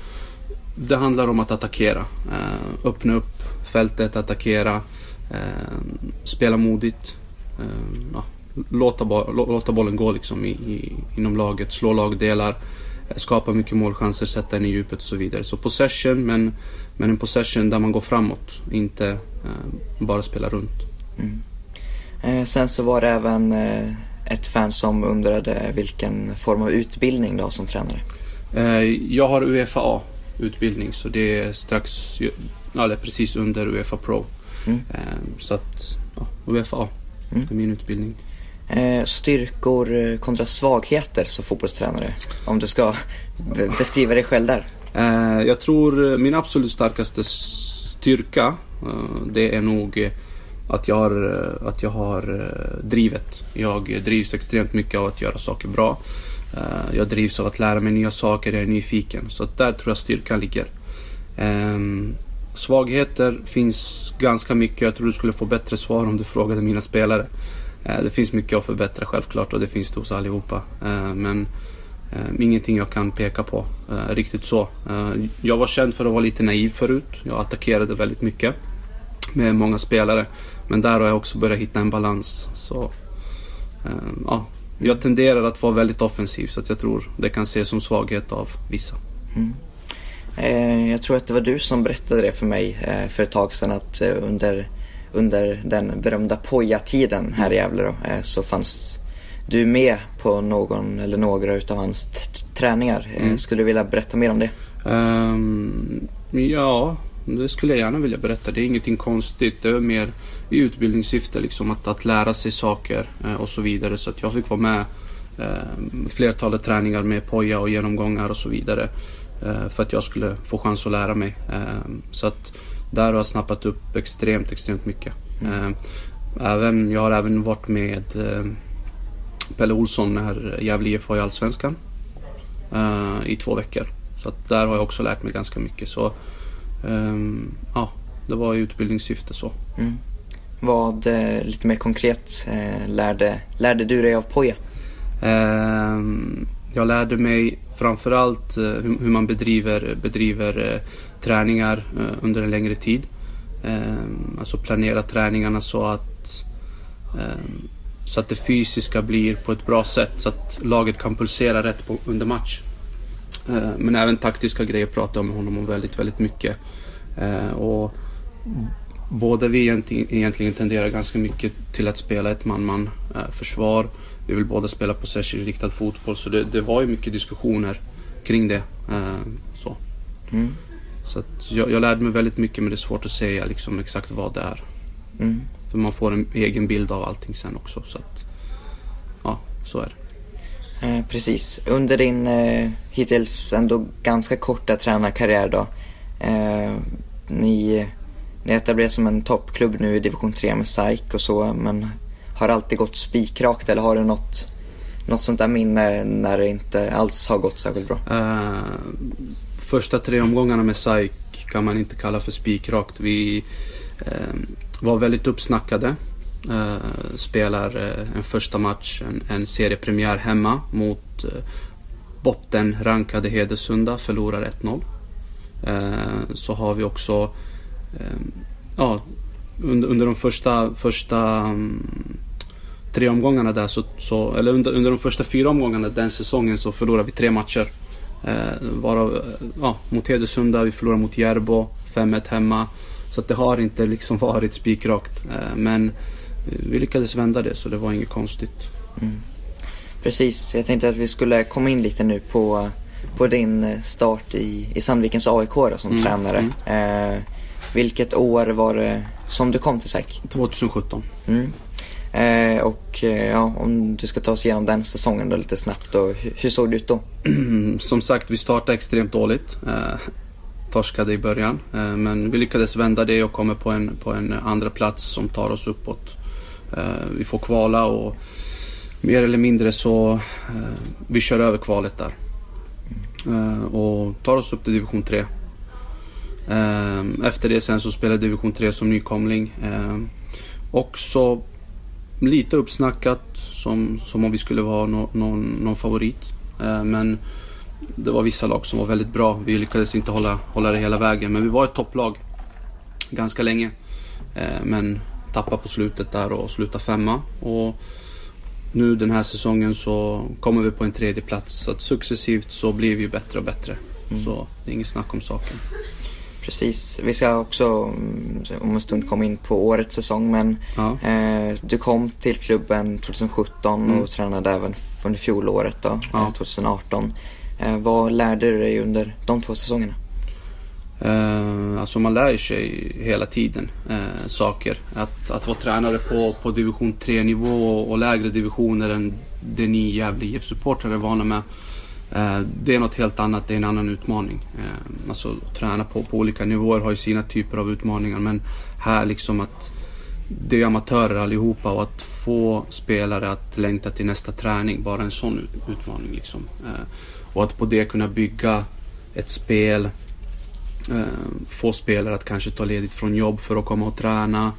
Speaker 7: det handlar om att attackera. Eh, öppna upp fältet, attackera, eh, spela modigt. Eh, ja, låta, låta bollen gå liksom i, i, inom laget, slå lagdelar, skapa mycket målchanser, sätta den i djupet och så vidare. Så possession, men, men en possession där man går framåt, inte bara spela runt. Mm.
Speaker 4: Eh, sen så var det även eh, ett fan som undrade vilken form av utbildning du har som tränare.
Speaker 7: Eh, jag har UFA utbildning så det är strax, eller precis under Uefa Pro. Mm. Eh, så att, ja, UFA, mm. är min utbildning.
Speaker 4: Eh, styrkor eh, kontra svagheter som fotbollstränare? Om du ska beskriva dig själv där.
Speaker 7: Eh, jag tror min absolut starkaste styrka, det är nog att jag har, att jag har drivet. Jag drivs extremt mycket av att göra saker bra. Jag drivs av att lära mig nya saker, jag är nyfiken. Så där tror jag styrkan ligger. Ehm, svagheter finns ganska mycket. Jag tror du skulle få bättre svar om du frågade mina spelare. Eh, det finns mycket att förbättra självklart och det finns det hos allihopa. Eh, men eh, ingenting jag kan peka på riktigt så. Jag var känd för att vara lite naiv förut. Jag attackerade väldigt mycket med många spelare. Men där har jag också börjat hitta en balans. Så, ja, jag tenderar att vara väldigt offensiv så att jag tror det kan ses som svaghet av vissa. Mm.
Speaker 4: Jag tror att det var du som berättade det för mig för ett tag sedan att under, under den berömda Poja-tiden här i Gävle då, eh, så fanns du med på någon eller några utav hans träningar. Eh, mm. Skulle du vilja berätta mer om det?
Speaker 7: Um, ja, det skulle jag gärna vilja berätta. Det är ingenting konstigt. Det är mer i utbildningssyfte liksom att, att lära sig saker eh, och så vidare. Så att jag fick vara med eh, flertalet träningar med poja och genomgångar och så vidare. Eh, för att jag skulle få chans att lära mig. Eh, så att där har jag snappat upp extremt, extremt mycket. Mm. Eh, även, jag har även varit med eh, Pelle Olsson när Gävle IF var i Allsvenskan. i två veckor. Så att där har jag också lärt mig ganska mycket. Så Um, ja, det var i utbildningssyfte så.
Speaker 4: Mm. Vad, eh, lite mer konkret, eh, lärde, lärde du dig av Poja?
Speaker 7: Eh, jag lärde mig framförallt eh, hur, man bedriver, bedriver eh, träningar eh, under en längre tid. Eh, alltså planera träningarna så att eh, så att det fysiska blir på ett bra sätt så att laget kan pulsera rätt på, under match. Eh, men även taktiska grejer pratade jag med honom om väldigt, väldigt mycket. Eh, och båda vi egentligen tenderar ganska mycket till att spela ett man-man eh, försvar. Vi vill båda spela possession-riktad fotboll så det, det, var ju mycket diskussioner kring det. så. Mm. Så jag, jag, lärde mig väldigt mycket men det är svårt att säga liksom exakt vad det är. Mm. För man får en egen bild av allting sen också. Så att, ja, så är det.
Speaker 4: Eh, precis. Under din eh, hittills ändå ganska korta tränarkarriär då. Eh, ni, ni etablerar som en toppklubb nu i division 3 med SAIK och så. Men har det alltid gått spikrakt eller har du något, något sånt där minne när det inte alls har gått särskilt bra? Uh,
Speaker 7: första tre omgångarna med SAIK kan man inte kalla för spikrakt. Vi eh, var väldigt uppsnackade. Eh, spelar eh, en första match, en, en seriepremiär hemma mot eh, bottenrankade Hedesunda, förlorar 1-0. Eh, så har vi också, ehm, ja, under, under de första, första um, tre omgångarna där så, så eller under, under de första fyra omgångarna den säsongen så förlorar vi tre matcher varav, ja, mot Hedesunda, vi förlorar mot Järbo, 5-1 hemma. Så att det har inte liksom varit spikrakt. Eh, men vi lyckades vända det så det var inget konstigt. Mm.
Speaker 4: Precis, jag tänkte att vi skulle komma in lite nu på, på din start i, i Sandvikens AIK då, som mm. tränare. Mm. Eh, vilket år var det som du kom till SAIK?
Speaker 7: 2017.
Speaker 4: Mm. Eh, och eh, ja, om du ska ta oss igenom den säsongen då lite snabbt. Då, hur, hur såg det ut då?
Speaker 7: som sagt, vi startade extremt dåligt. Eh, torskade i början. Eh, men vi lyckades vända det och kommer på en, på en andra plats som tar oss uppåt. Eh, vi får kvala och mer eller mindre så eh, vi kör över kvalet där. Eh, och tar oss upp till division 3. Eh, efter det sen så spelade division 3 som nykomling. Eh, Också lite uppsnackat som, som om vi skulle vara no, någon, någon favorit. Men det var vissa lag som var väldigt bra. Vi lyckades inte hålla, hålla det hela vägen. Men vi var ett topplag ganska länge. Eh, men tappade på slutet där och slutade femma. Och nu den här säsongen så kommer vi på en tredje plats. Så successivt så blir vi bättre och bättre. Mm. Så det är inget snack om saken.
Speaker 4: Precis. Vi ska också mm, om en stund komma in på årets säsong men ja. eh, du kom till klubben 2017 mm. och tränade även under fjolåret då, ja. 2018. Eh, vad lärde du dig under de två säsongerna?
Speaker 7: Uh, alltså man lär sig hela tiden uh, saker. Att, att vara tränare på, på division 3 nivå och, och lägre divisioner än det ni Gävle IF-supportrar är vana med. Eh, det är något helt annat, det är en annan utmaning. Eh, alltså att träna på, på olika nivåer har ju sina typer av utmaningar men här liksom att det är amatörer allihopa och att få spelare att längta till nästa träning, bara en sån utmaning liksom. Eh, och att på det kunna bygga ett spel. Få spelare att kanske ta ledigt från jobb för att komma och träna.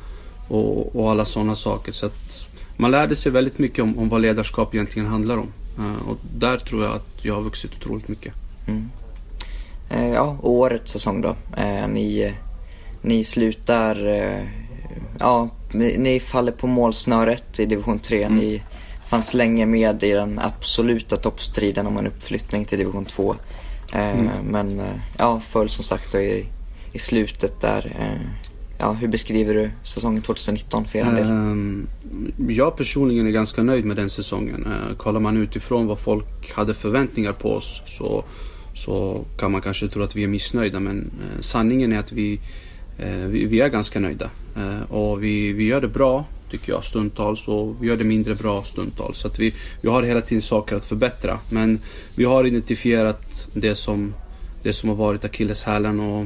Speaker 7: Och, och alla sådana saker. Så att man lärde sig väldigt mycket om, om vad ledarskap egentligen handlar om. Eh, och där tror jag att jag har vuxit otroligt mycket. Mm.
Speaker 4: Eh, ja, årets säsong då. Eh, ni, ni slutar... Ja, ni faller på målsnöret i division 3. Mm. Ni fanns länge med i den absoluta toppstriden om en uppflyttning till division 2. Eh, mm. Men ja, föll som sagt då i, i slutet där. Ja, hur beskriver du säsongen 2019 för er del? Um,
Speaker 7: jag personligen är ganska nöjd med den säsongen. Uh, kollar man utifrån vad folk hade förväntningar på oss så, så kan man kanske tro att vi är missnöjda. Men uh, sanningen är att vi, uh, vi, vi, är ganska nöjda. och vi, vi gör det bra tycker jag stundtals och vi gör det mindre bra stundtals. Så att vi, vi har hela tiden saker att förbättra. Men vi har identifierat det som, det som har varit akilleshälen och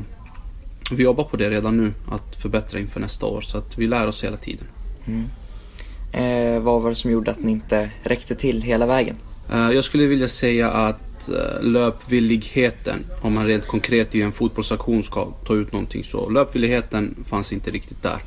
Speaker 7: vi jobbar på det redan nu, att förbättra inför nästa år. Så att vi lär oss hela tiden. Mm.
Speaker 4: Eh, vad var det som gjorde att ni inte räckte till hela vägen?
Speaker 7: Eh, jag skulle vilja säga att eh, löpvilligheten, om man rent konkret i en fotbollsaktion ska ta ut någonting så löpvilligheten fanns inte riktigt där.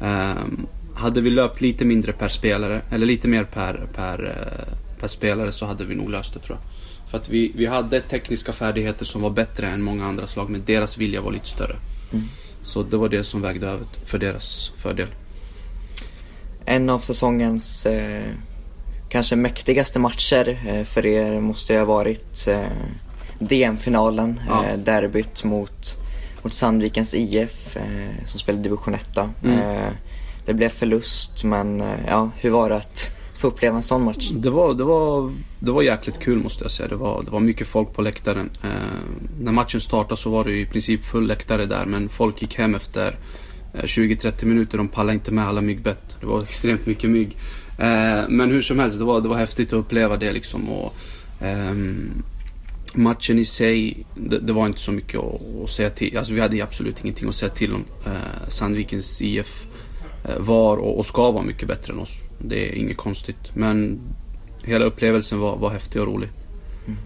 Speaker 7: Um, hade vi löpt lite mindre per spelare, eller lite mer per, per, uh, per spelare så hade vi nog löst det tror jag. För att vi, vi hade tekniska färdigheter som var bättre än många andra slag men deras vilja var lite större. Mm. Så det var det som vägde över för deras fördel.
Speaker 4: En av säsongens eh, kanske mäktigaste matcher eh, för er måste ju ha varit eh, DM-finalen, ja. Eh, derbyt mot, mot Sandvikens IF eh, som spelade division 1. Mm. Eh, det blev förlust men ja, hur var det att få uppleva en sån match?
Speaker 7: Det var, det var, det var jäkligt kul måste jag säga. Det var, det var mycket folk på läktaren. Eh, när matchen startade så var det i princip full läktare där men folk gick hem efter eh, 20-30 minuter. De pallade inte med alla myggbett. Det var extremt mycket mygg. Eh, men hur som helst, det var, det var häftigt att uppleva det liksom. Och, eh, matchen i sig, det, det, var inte så mycket att, att, säga till. Alltså vi hade absolut ingenting att säga till om. Eh, Sandvikens IF eh, var och, och, ska vara mycket bättre än oss. Det är inget konstigt. Men hela upplevelsen var, var häftig och rolig. Mm.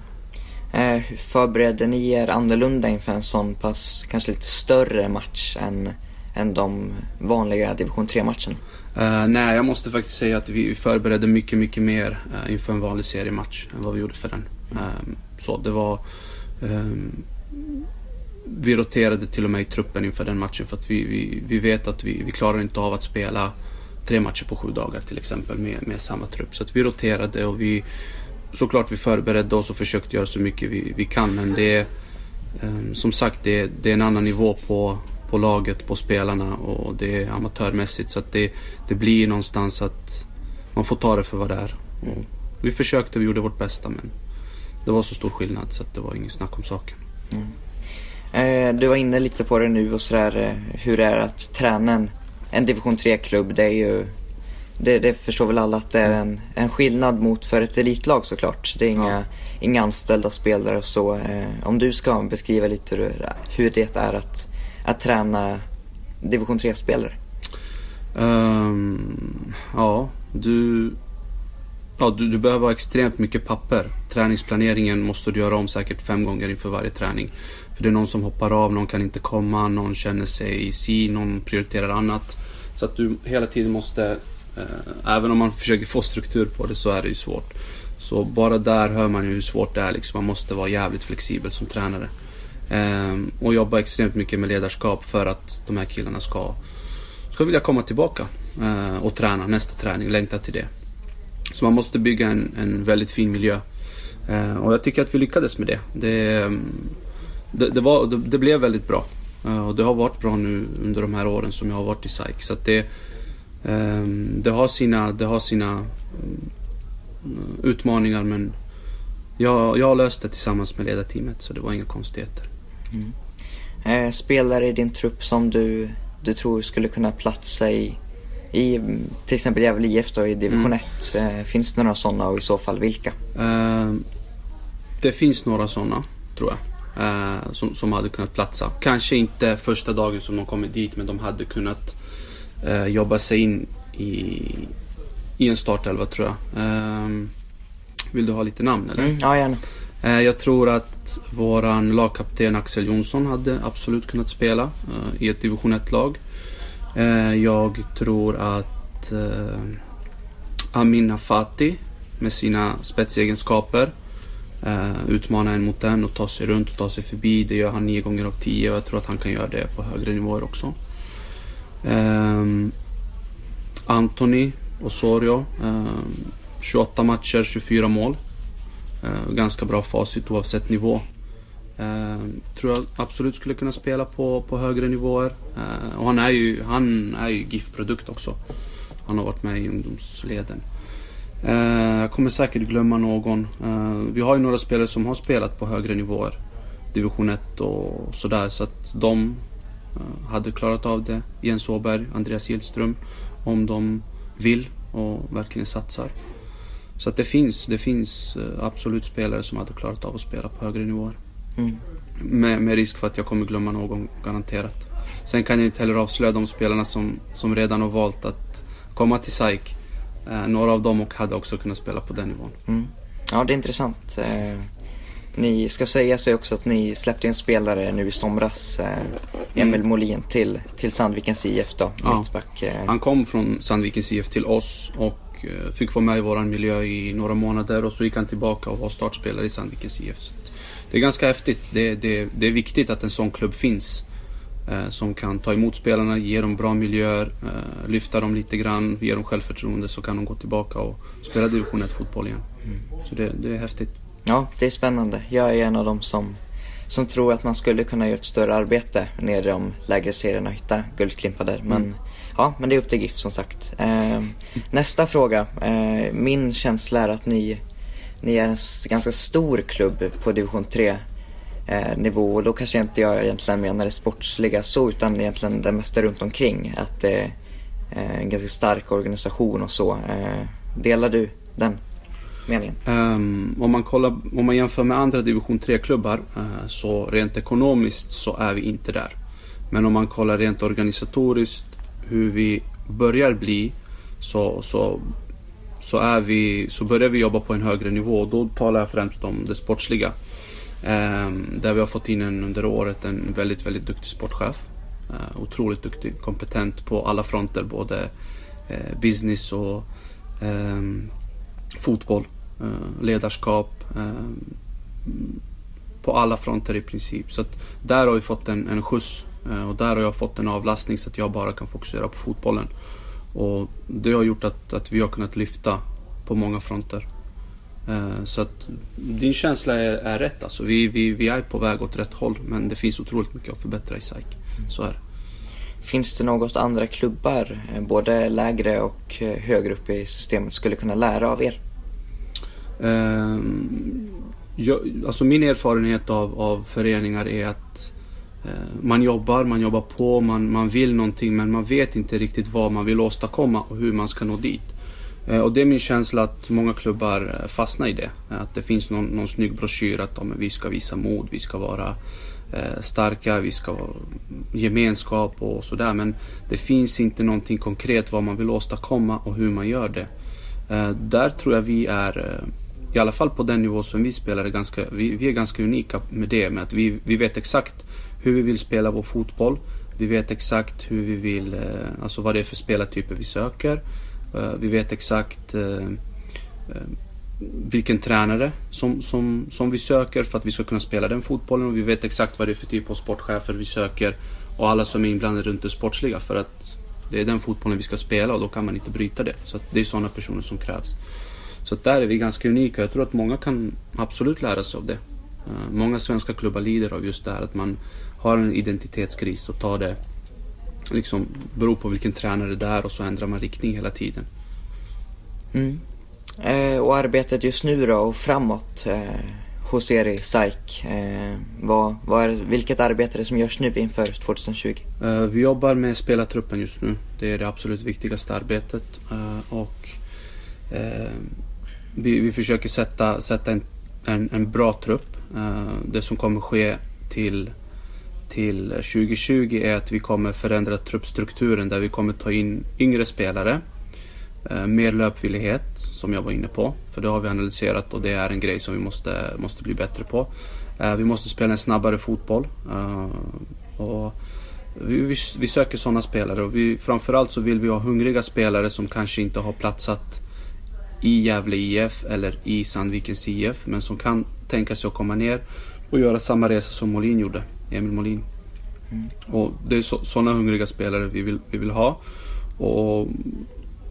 Speaker 4: Eh, förberedde ni er annorlunda inför en sån pass, kanske lite större match än, än de vanliga division 3-matcherna?
Speaker 7: Uh, nej, jag måste faktiskt säga att vi förberedde mycket, mycket mer uh, inför en vanlig seriematch än vad vi gjorde för den. Uh, så det var... Um, vi roterade till och med i truppen inför den matchen för att vi, vi, vi vet att vi, vi klarar inte av att spela tre matcher på sju dagar till exempel med, med samma trupp. Så att vi roterade och vi... Såklart vi förberedde oss och försökte göra så mycket vi, vi kan men det är... Som sagt, det, det är en annan nivå på på laget, på spelarna och det är amatörmässigt. Så att det, det blir någonstans att man får ta det för vad det är. Och vi försökte, vi gjorde vårt bästa men det var så stor skillnad så att det var inget snack om saken. Mm.
Speaker 4: Eh, du var inne lite på det nu och sådär eh, hur det är att träna en, en division 3-klubb. Det är ju det, det, förstår väl alla att det är en, en skillnad mot för ett elitlag såklart. Det är inga, ja. inga anställda spelare och så. Eh, om du ska beskriva lite hur, hur det är att att träna division 3-spelare?
Speaker 7: Um, ehm, ja, du, ja du, du behöver ha extremt mycket papper. Träningsplaneringen måste du göra om säkert fem gånger inför varje träning. För det är någon som hoppar av, någon kan inte komma, någon känner sig si, någon prioriterar annat. Så att du hela tiden måste, eh, även om man försöker få struktur på det så är det ju svårt. Så bara där hör man ju hur svårt det är liksom. Man måste vara jävligt flexibel som tränare. Ehm, och jobba extremt mycket med ledarskap för att de här killarna ska, ska vilja komma tillbaka eh, och träna nästa träning, längta till det. Så man måste bygga en, en väldigt fin miljö. Eh, och jag tycker att vi lyckades med det. Det, eh, det, det, var, det, det blev väldigt bra. Eh, och det har varit bra nu under de här åren som jag har varit i SAIK. Så det, ehm, det har sina, det har sina mm, utmaningar men jag, jag har löst det tillsammans med ledarteamet så det var inga konstigheter. Mm.
Speaker 4: Eh, spelare i din trupp som du, du tror skulle kunna platsa i, i till exempel Gävle IF då i division 1. Mm. Eh, finns det några sådana och i så fall vilka? Eh,
Speaker 7: det finns några sådana tror jag. Eh, som, som hade kunnat platsa. Kanske inte första dagen som de kommer dit men de hade kunnat eh, jobba sig in i, i en startelva tror jag. Eh, vill du ha lite namn eller?
Speaker 4: Mm, ja, gärna.
Speaker 7: Eh, jag tror att våran lagkapten Axel Jonsson hade absolut kunnat spela eh, i ett division 1-lag. Eh, jag tror att Amin Hafati med sina spetsegenskaper Eh, utmana en mot den och ta sig runt och ta sig förbi. Det gör han nio gånger av tio och jag tror att han kan göra det på högre nivåer också. Ehm, Anthony Osorio. Eh, 28 matcher, 24 mål. Uh, ganska bra facit oavsett nivå. Uh, tror jag absolut skulle kunna spela på, på högre nivåer. Uh, och han är ju, han är ju GIF-produkt också. Han har varit med i ungdomsleden jag kommer säkert glömma någon. vi har ju några spelare som har spelat på högre nivåer. Division 1 och sådär. Så att de hade klarat av det. Jens Åberg, Andreas Gillström. Om de vill och verkligen satsar. Så att det finns, det finns eh, absolut spelare som hade klarat av att spela på högre nivåer. Mm. Med, med, risk för att jag kommer glömma någon garanterat. Sen kan jag inte heller avslöja de spelarna som, som redan har valt att komma till SAIK. Eh, några av dem hade också kunnat spela på den nivån.
Speaker 4: Mm. Ja, det är intressant. Eh, Ni ska säga sig också att ni släppte en spelare nu i somras, eh, Emil
Speaker 7: Mm.
Speaker 4: Molin, till, till Sandvikens IF då,
Speaker 7: Ja.
Speaker 4: mittback.
Speaker 7: Han kom från Sandvikens IF till oss och fick vara med i våran miljö i några månader och så gick han tillbaka och var startspelare i Sandvikens IF. Det är ganska häftigt. Det, det, det är viktigt att en sån klubb finns. Eh, som kan ta emot spelarna, ge dem bra miljöer, eh, lyfta dem lite grann, ge dem självförtroende så kan de gå tillbaka och spela division 1 fotboll igen. Så det, det är häftigt.
Speaker 4: Ja, det är spännande. Jag är en av dem som, som tror att man skulle kunna göra ett större arbete nere i de lägre serierna och hitta guldklimpar där. Men,
Speaker 7: Mm.
Speaker 4: ja, men det är upp till GIF som sagt. Eh, nästa fråga. Eh, min känsla är att ni, ni är en ganska stor klubb på division 3 eh, nivå och då kanske inte jag egentligen menar det sportsliga så utan egentligen det mesta runt omkring. Att det är eh, en ganska stark organisation och så. Eh, delar du den meningen?
Speaker 7: Um, om, man kollar, om man jämför med andra division 3-klubbar eh, så rent ekonomiskt så är vi inte där. Men om man kollar rent organisatoriskt hur vi börjar bli så, så, så, är vi, så börjar vi jobba på en högre nivå och då talar jag främst om det sportsliga. Ehm, där vi har fått in en, under året en väldigt, väldigt duktig sportchef. Eh, otroligt duktig, kompetent på alla fronter, både eh, business och ehm, fotboll, eh, ledarskap. eh, På alla fronter i princip. Så att där har vi fått en, en skjuts eh, och där har jag fått en avlastning så att jag bara kan fokusera på fotbollen. Och det har gjort att, att vi har kunnat lyfta på många fronter. Eh, Så att din känsla är, är rätt alltså. Vi, vi, vi är på väg åt rätt håll men det finns otroligt mycket att förbättra i SAIK. Så är.
Speaker 4: Finns det något andra klubbar, eh, både lägre och eh, högre upp i systemet, skulle kunna lära av er?
Speaker 7: Ehm, jag, alltså min erfarenhet av, av föreningar är att man jobbar, man jobbar på, man, man vill någonting men man vet inte riktigt vad man vill åstadkomma och hur man ska nå dit. Eh, och det är min känsla att många klubbar eh, fastnar i det. Eh, att det finns någon, någon snygg broschyr att ja, vi ska visa mod, vi ska vara eh, starka, vi ska ha gemenskap och sådär. Men det finns inte någonting konkret vad man vill åstadkomma och hur man gör det. Eh, där tror jag vi är, i alla fall på den nivå som vi spelar, är ganska, vi, vi är ganska unika med det. Med att vi, vi vet exakt hur vi vill spela vår fotboll. Vi vet exakt hur vi vill, eh, alltså vad det är för spelartyper vi söker. Eh, vi vet exakt eh, eh, vilken tränare som, som, som vi söker för att vi ska kunna spela den fotbollen. Och vi vet exakt vad det är för typ av sportchefer vi söker. Och alla som är inblandade runt det sportsliga. För att det är den fotbollen vi ska spela och då kan man inte bryta det. Så att det är sådana personer som krävs. Så att där är vi ganska unika. Jag tror att många kan absolut lära sig av det. Många svenska klubbar lider av just det här att man har en identitetskris och tar det liksom beror på vilken tränare det är och så ändrar man riktning hela tiden.
Speaker 4: Mm. Eh, och arbetet just nu då och framåt eh, hos er i SAIK. Eh, vad, vad är, vilket arbete är det som görs nu inför 2020?
Speaker 7: Eh, Vi jobbar med spelartruppen just nu. Det är det absolut viktigaste arbetet. Eh, Och eh, vi, vi försöker sätta, sätta en, en, en bra trupp. Eh, Det som kommer ske till, till 2020 är att vi kommer förändra truppstrukturen där vi kommer ta in yngre spelare. Eh, mer löpvillighet, som jag var inne på. För det har vi analyserat och det är en grej som vi måste, måste bli bättre på. Eh, vi måste spela en snabbare fotboll. Eh, och vi, vi, vi söker sådana spelare och vi, framförallt så vill vi ha hungriga spelare som kanske inte har platsat i Gävle IF eller i Sandvikens IF men som kan tänka sig att komma ner och göra samma resa som Molin gjorde, Emil Molin. Och det är sådana hungriga spelare vi vill, vi vill ha. Och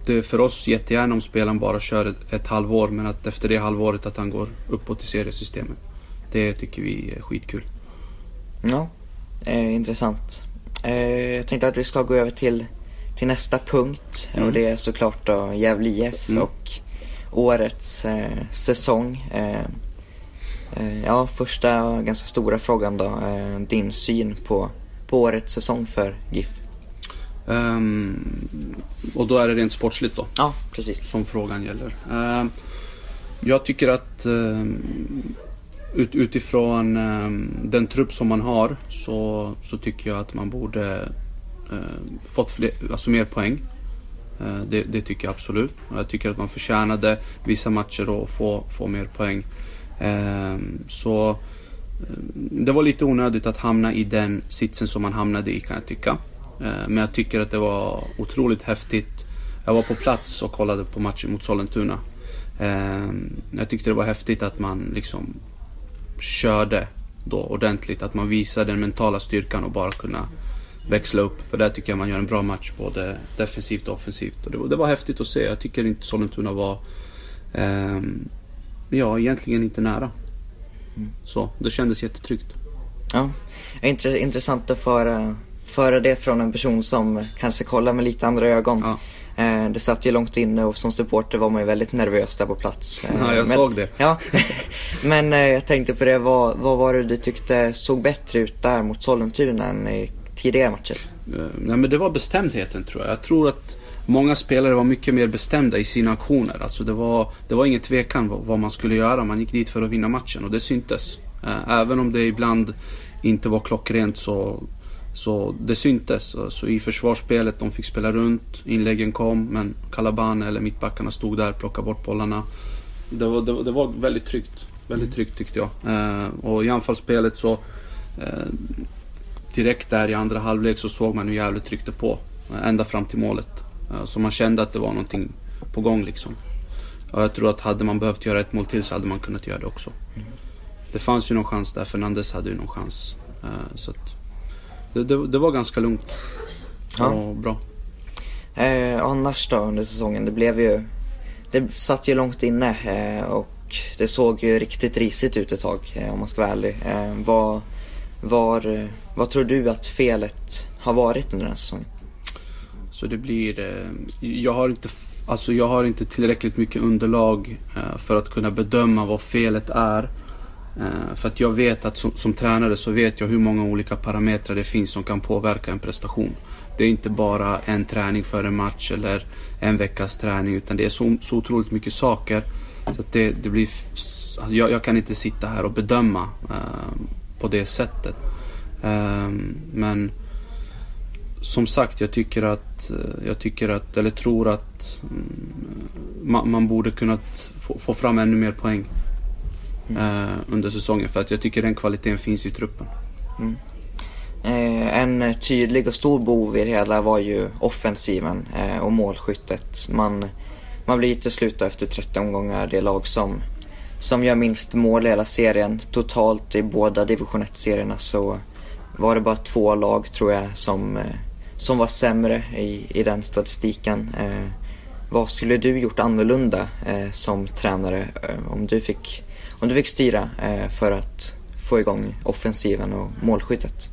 Speaker 7: det är för oss jättegärna om spelaren bara kör ett, ett halvår men att efter det halvåret att han går uppåt i seriesystemet. Det tycker vi är skitkul.
Speaker 4: Ja, eh, intressant. Eh, jag tänkte att vi ska gå över till, till nästa punkt
Speaker 7: Mm.
Speaker 4: och det är såklart då Gävle IF
Speaker 7: Mm.
Speaker 4: och årets eh, säsong. Eh, ja, första ganska stora frågan då. Eh, din syn på, på årets säsong för GIF?
Speaker 7: Ehm, och då är det rent sportsligt då.
Speaker 4: Ja, precis.
Speaker 7: som frågan gäller. Ehm, jag tycker att ehm, ut, utifrån ehm, den trupp som man har så, så tycker jag att man borde fått fler, alltså mer poäng. Det, det tycker jag absolut. Och Jag tycker att man förtjänade vissa matcher att få, få mer poäng. Ehm, så ehm, det var lite onödigt att hamna i den sitsen som man hamnade i kan jag tycka. Ehm, men jag tycker att det var otroligt häftigt. Jag var på plats och kollade på matchen mot Sollentuna. Jag tyckte det var häftigt att man liksom körde då ordentligt. Att man visade den mentala styrkan och bara kunna växla upp. För där tycker jag man gör en bra match både defensivt och offensivt. Och det, var, det var häftigt att se. Jag tycker inte Sollentuna var eh, ja, egentligen inte nära. Mm. Så det kändes jättetryggt.
Speaker 4: Ja, intressant att föra, föra det från en person som kanske kollar med lite andra ögon. Ja. Eh, det satt ju långt inne och som supporter var man ju väldigt nervös där på plats.
Speaker 7: Ja, jag
Speaker 4: men,
Speaker 7: såg det.
Speaker 4: Ja, men eh, jag tänkte på det, vad, vad var det du tyckte såg bättre ut där mot Sollentuna än i tidigare matcher?
Speaker 7: Nej men det var bestämdheten tror jag. Jag tror att många spelare var mycket mer bestämda i sina aktioner. Alltså det var, det var ingen tvekan vad, vad man skulle göra. Man gick dit för att vinna matchen och det syntes. Även om det ibland inte var klockrent så så det syntes. Så I försvarsspelet, de fick spela runt, inläggen kom, men Calabane eller mittbackarna stod där och plockade bort bollarna. Det var, det, det var väldigt tryggt. Väldigt mm. tryggt tyckte jag. Eh, och i anfallsspelet så eh, direkt där i andra halvlek så såg man hur jävligt tryckte på. Ända fram till målet. Eh, så man kände att det var någonting på gång liksom. Och jag tror att hade man behövt göra ett mål till så hade man kunnat göra det också. Mm. Det fanns ju någon chans där, Fernandes hade ju någon chans. Eh, så det, det, det var ganska lugnt ja. och bra.
Speaker 4: Eh, annars då under säsongen? Det blev ju... Det satt ju långt inne eh, och det såg ju riktigt risigt ut ett tag eh, om man ska vara ärlig. Eh, vad, var, vad tror du att felet har varit under den här säsongen?
Speaker 7: Så det blir... Eh, jag har inte Alltså jag har inte tillräckligt mycket underlag eh, för att kunna bedöma vad felet är. Eh, för att jag vet att som, som, tränare så vet jag hur många olika parametrar det finns som kan påverka en prestation. Det är inte bara en träning före en match eller en veckas träning utan det är så, så otroligt mycket saker. Så att det, det blir, alltså jag, jag, kan inte sitta här och bedöma eh, på det sättet. Eh, men som sagt, jag tycker att, jag tycker att, eller tror att mm, man, man borde kunnat få, få fram ännu mer poäng mm. under säsongen. För att jag tycker den kvaliteten finns i truppen. Mm.
Speaker 4: Eh, en tydlig och stor bov i det hela var ju offensiven eh, och målskyttet. Man, man blir till slut efter 30 omgångar det lag som, som gör minst mål i hela serien. Totalt i båda division 1-serierna så var det bara två lag tror jag som, eh, som var sämre i, i den statistiken. Eh, vad skulle du gjort annorlunda eh, som tränare eh, om du fick om du fick styra eh, för att få igång offensiven och målskyttet?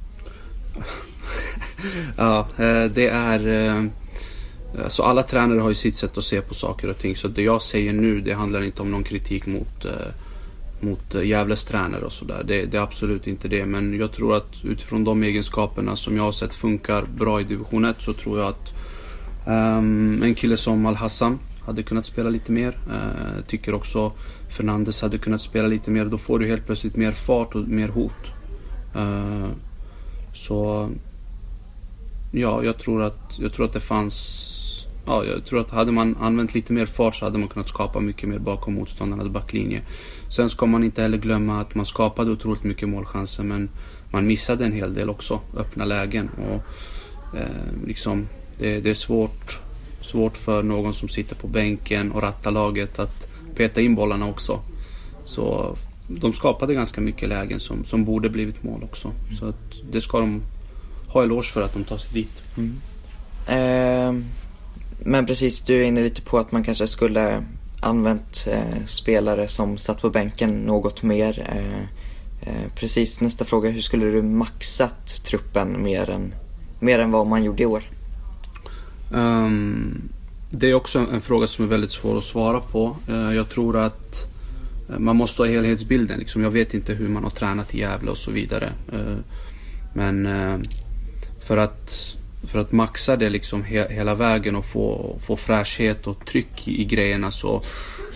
Speaker 7: ja, eh, det är... Eh, så alla tränare har ju sitt sätt att se på saker och ting. Så det jag säger nu, det handlar inte om någon kritik mot, eh, mot eh, Gävles tränare och sådär. Det, det, är absolut inte det. Men jag tror att utifrån de egenskaperna som jag har sett funkar bra i division 1 så tror jag att um, en kille som Al-Hassan hade kunnat spela lite mer. Uh, tycker också Fernandes hade kunnat spela lite mer. Då får du helt plötsligt mer fart och mer hot. Uh, så ja, jag tror att, jag tror att det fanns Ja, jag tror att hade man använt lite mer fart så hade man kunnat skapa mycket mer bakom motståndarnas backlinje. Sen ska man inte heller glömma att man skapade otroligt mycket målchanser men man missade en hel del också, öppna lägen. Och, eh, liksom, det, det, är svårt, svårt för någon som sitter på bänken och rattar laget att peta in bollarna också. Så de skapade ganska mycket lägen som, som borde blivit mål också. Mm. Så att det ska de ha eloge för att de tar sig dit. Mm.
Speaker 4: Eh, men precis, du är inne lite på att man kanske skulle använt eh, spelare som satt på bänken något mer. Eh, eh precis, nästa fråga. Hur skulle du maxat truppen mer än, mer än vad man gjorde i år?
Speaker 7: Um, det är också en fråga som är väldigt svår att svara på. Uh, jag tror att eh, man måste ha helhetsbilden. Liksom. Jag vet inte hur man har tränat i Gävle och så vidare. Uh, men för att, för att maxa det liksom hela vägen och få, få fräschhet och tryck i, grejerna så,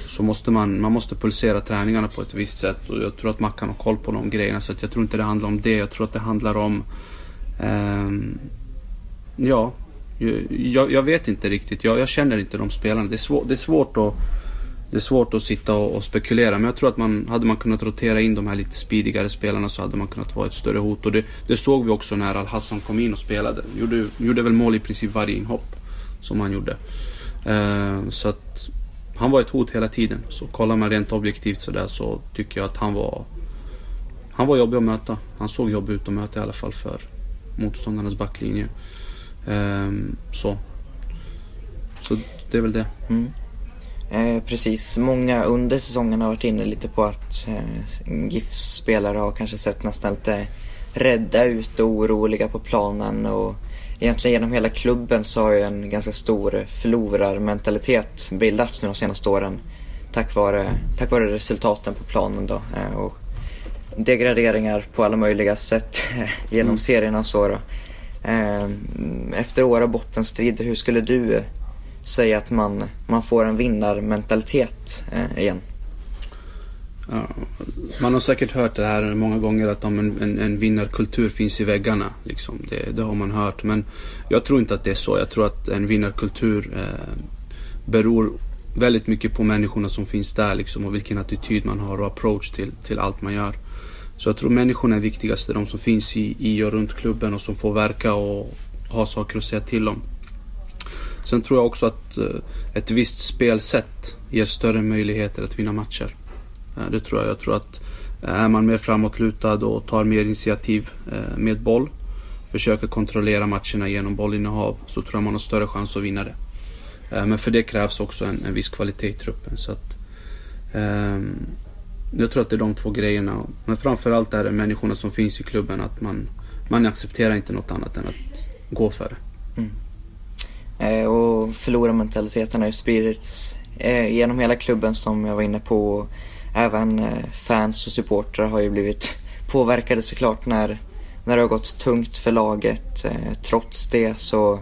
Speaker 7: så måste man, man måste pulsera träningarna på ett visst sätt. Och jag tror att Mackan har koll på de grejerna. Så jag tror inte det handlar om det. Jag tror att det handlar om Eh, Ja, jag, jag, vet inte riktigt. Jag, jag, känner inte de spelarna. Det är, svår, det är svårt att det är svårt att sitta och, och, spekulera. Men jag tror att man, hade man kunnat rotera in de här lite speedigare spelarna så hade man kunnat vara ett större hot. Och det, det såg vi också när Al-Hassan kom in och spelade. Gjorde, gjorde väl mål i princip varje inhopp som han gjorde. Uh, så att han var ett hot hela tiden. Så kollar man rent objektivt sådär så tycker jag att han var han var jobbig att möta. Han såg jobbig ut att möta i alla fall för motståndarnas backlinje. Um, så. Så det är väl det.
Speaker 4: Mm. Eh, precis, många under säsongen har varit inne lite på att eh, GIFs spelare har kanske sett nästan lite rädda ut och oroliga på planen och egentligen genom hela klubben så har ju en ganska stor förlorarmentalitet bildats nu de senaste åren tack vare, tack vare resultaten på planen då. Eh, och degraderingar på alla möjliga sätt genom mm. serierna och så då. Eh, efter år av bottenstrider, hur skulle du säga att man, man får en vinnarmentalitet eh, igen?
Speaker 7: Ja, man har säkert hört det här många gånger att om en, en, en vinnarkultur finns i väggarna. Liksom. Det, det, har man hört. Men jag tror inte att det är så. Jag tror att en vinnarkultur eh, beror väldigt mycket på människorna som finns där liksom, och vilken attityd man har och approach till, till allt man gör. Så jag tror människorna är viktigast, de som finns i, i och runt klubben och som får verka och ha saker att säga till om. Sen tror jag också att eh, ett visst spelsätt ger större möjligheter att vinna matcher. Eh, det tror jag. Jag tror att eh, är man mer framåtlutad och tar mer initiativ med boll, försöker kontrollera matcherna genom bollinnehav, så tror jag man har större chans att vinna det. Men för det krävs också en, en viss kvalitet i truppen. Så att, um, jag tror att det är de två grejerna. Men framförallt är det människorna som finns i klubben. Att man, man accepterar inte något annat än att gå för det. Mm.
Speaker 4: Eh, och förlorarmentaliteten har ju spridits eh, genom hela klubben som jag var inne på. Även eh, fans och supportrar har ju blivit påverkade såklart när, när det har gått tungt för laget. Trots det så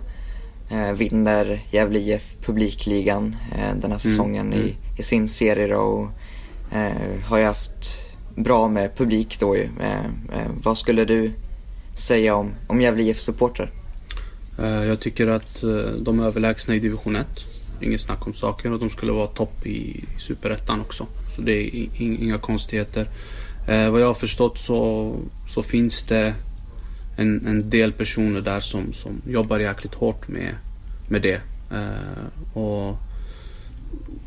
Speaker 4: vinner Gävle IF publikligan den här mm, säsongen mm. I, i sin serie då. Och, har ju haft bra med publik då ju. Vad skulle du säga om, om Gävle IF supportrar?
Speaker 7: Jag tycker att de är överlägsna i division 1. Inget snack om saken och de skulle vara topp i superettan också. Så det är inga konstigheter. vad jag har förstått så, så finns det en, en del personer där som, som jobbar jäkligt hårt med, med det. och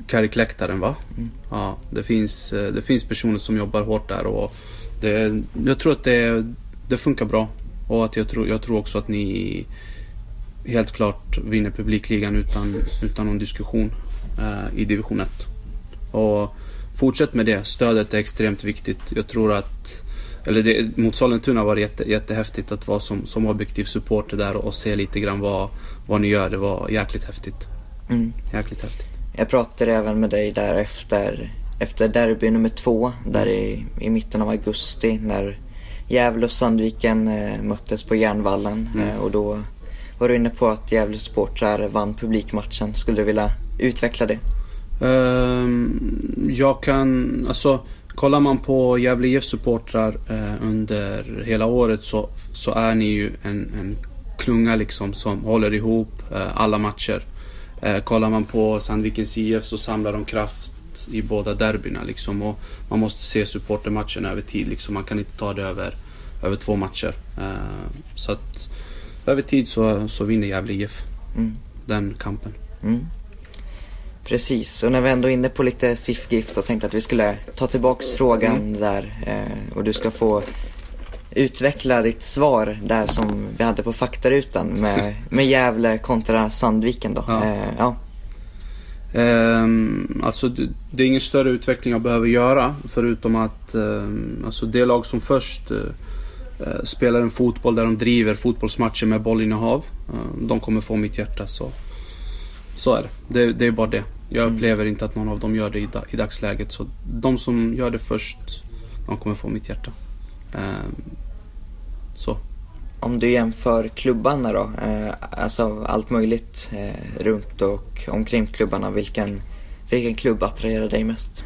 Speaker 7: Karikläktaren va? Mm. Ja, det finns, eh, det finns personer som jobbar hårt där och det, jag tror att det, det funkar bra. Och att jag tror, jag tror också att ni helt klart vinner publikligan utan, utan någon diskussion eh, i division 1. Och fortsätt med det. Stödet är extremt viktigt. Jag tror att eller det, mot Sollentuna var det jätte, jättehäftigt att vara som, som objektiv supporter där och, se lite grann vad, vad ni gör. Det var jäkligt häftigt. Mm. Jäkligt häftigt.
Speaker 4: Jag pratade även med dig där efter, efter derby nummer två, där i, i mitten av augusti när Gävle och Sandviken eh, möttes på Järnvallen. Mm. Eh, och då var du inne på att Gävle supportrar vann publikmatchen. Skulle du vilja utveckla det?
Speaker 7: Ehm, jag kan, alltså kollar man på Gävle IF supportrar eh, under hela året så, så är ni ju en, en klunga liksom som håller ihop eh, alla matcher. Eh, kollar man på Sandvikens IF så samlar de kraft i båda derbyna liksom. Och man måste se supportermatchen över tid liksom. Man kan inte ta det över, över två matcher. Så att över tid så, så vinner Gävle IF mm. den kampen. Mm.
Speaker 4: Precis, och när vi ändå är inne på lite SIF-gift och tänkte att vi skulle ta tillbaks frågan mm. där eh, och du ska få utveckla ditt svar där som vi hade på faktarutan med, med Gävle kontra Sandviken då. Ja. Eh, ja.
Speaker 7: Um, alltså det, det, är ingen större utveckling jag behöver göra förutom att um, alltså det lag som först uh, spelar en fotboll där de driver fotbollsmatcher med bollinnehav. Uh, de kommer få mitt hjärta så, så är det. det. det är bara det. Jag mm. upplever inte att någon av dem gör det i, i dagsläget. Så de som gör det först, de kommer få mitt hjärta. Um, så.
Speaker 4: Om du jämför klubbarna då, eh, alltså allt möjligt eh, runt och omkring klubbarna, vilken, vilken klubb attraherar dig mest?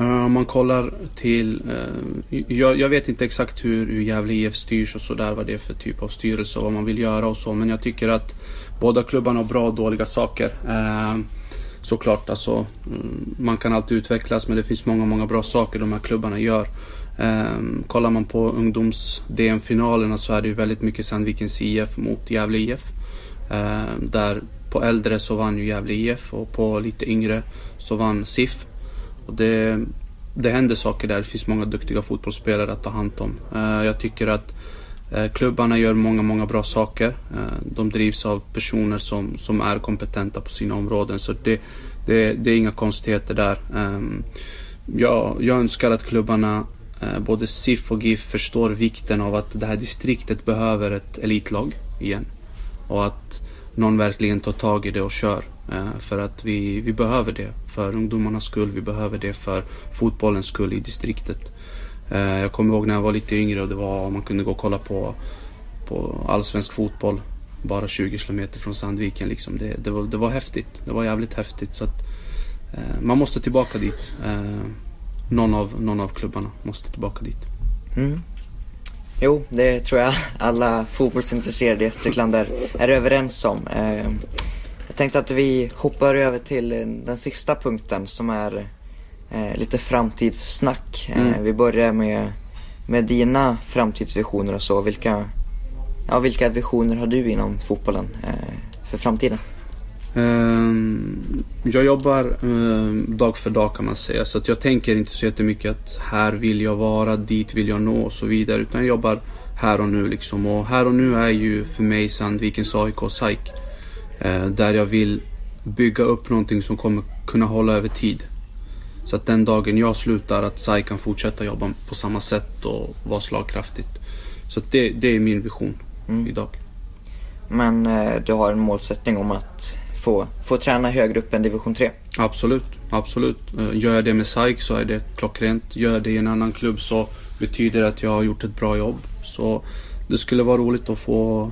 Speaker 7: Uh, om man kollar till, uh, jag, jag, vet inte exakt hur, hur Gävle IF styrs och sådär, vad det är för typ av styrelse och vad man vill göra och så, men jag tycker att båda klubbarna har bra och dåliga saker. Uh, såklart, alltså, mm, man kan alltid utvecklas men det finns många, många bra saker de här klubbarna gör. Um, kollar man på ungdoms-DM-finalerna så är det ju väldigt mycket Sandvikens IF mot Gävle IF. Där på äldre så vann ju Gävle IF och på lite yngre så vann SIF. Och det, det händer saker där. Det finns många duktiga fotbollsspelare att ta hand om. Eh, jag tycker att eh, klubbarna gör många, många bra saker. Eh, de drivs av personer som, som är kompetenta på sina områden. Så det, det, det är inga konstigheter där. Ehm, jag, jag önskar att klubbarna både SIF och GIF förstår vikten av att det här distriktet behöver ett elitlag igen. Och att någon verkligen tar tag i det och kör. Eh, för att vi, vi behöver det för ungdomarnas skull. Vi behöver det för fotbollens skull i distriktet. Eh, jag kommer ihåg när jag var lite yngre och det var, man kunde gå och kolla på, på allsvensk fotboll. Bara 20 kilometer från Sandviken liksom. Det, det, var, det var häftigt. Det var jävligt häftigt. Så att, eh, man måste tillbaka dit. någon, av, någon av klubbarna måste tillbaka dit.
Speaker 4: Mm. Jo, det tror jag alla fotbollsintresserade i Gästrikland är, är överens om. Eh, jag tänkte att vi hoppar över till den sista punkten som är eh, lite framtidssnack. Eh, mm. Vi börjar med, med dina framtidsvisioner och så. Vilka, ja, vilka visioner har du inom fotbollen för framtiden?
Speaker 7: Ehm, jag jobbar ehm, dag för dag kan man säga. Så att jag tänker inte så jättemycket att här vill jag vara, dit vill jag nå och så vidare. Utan jag jobbar här och nu liksom. Och här och nu är ju för mig Sandvikens AIK och SAIK. Eh, där jag vill bygga upp någonting som kommer kunna hålla över tid. Så att den dagen jag slutar att SAIK kan fortsätta jobba på samma sätt och vara slagkraftigt. Så det, det är min vision mm. idag.
Speaker 4: Men eh, du har en målsättning om att få, få träna högre upp än division 3.
Speaker 7: Absolut, absolut. Eh, gör jag det med SAIK så är det klockrent. Gör jag det i en annan klubb så betyder det att jag har gjort ett bra jobb. Så det skulle vara roligt att få,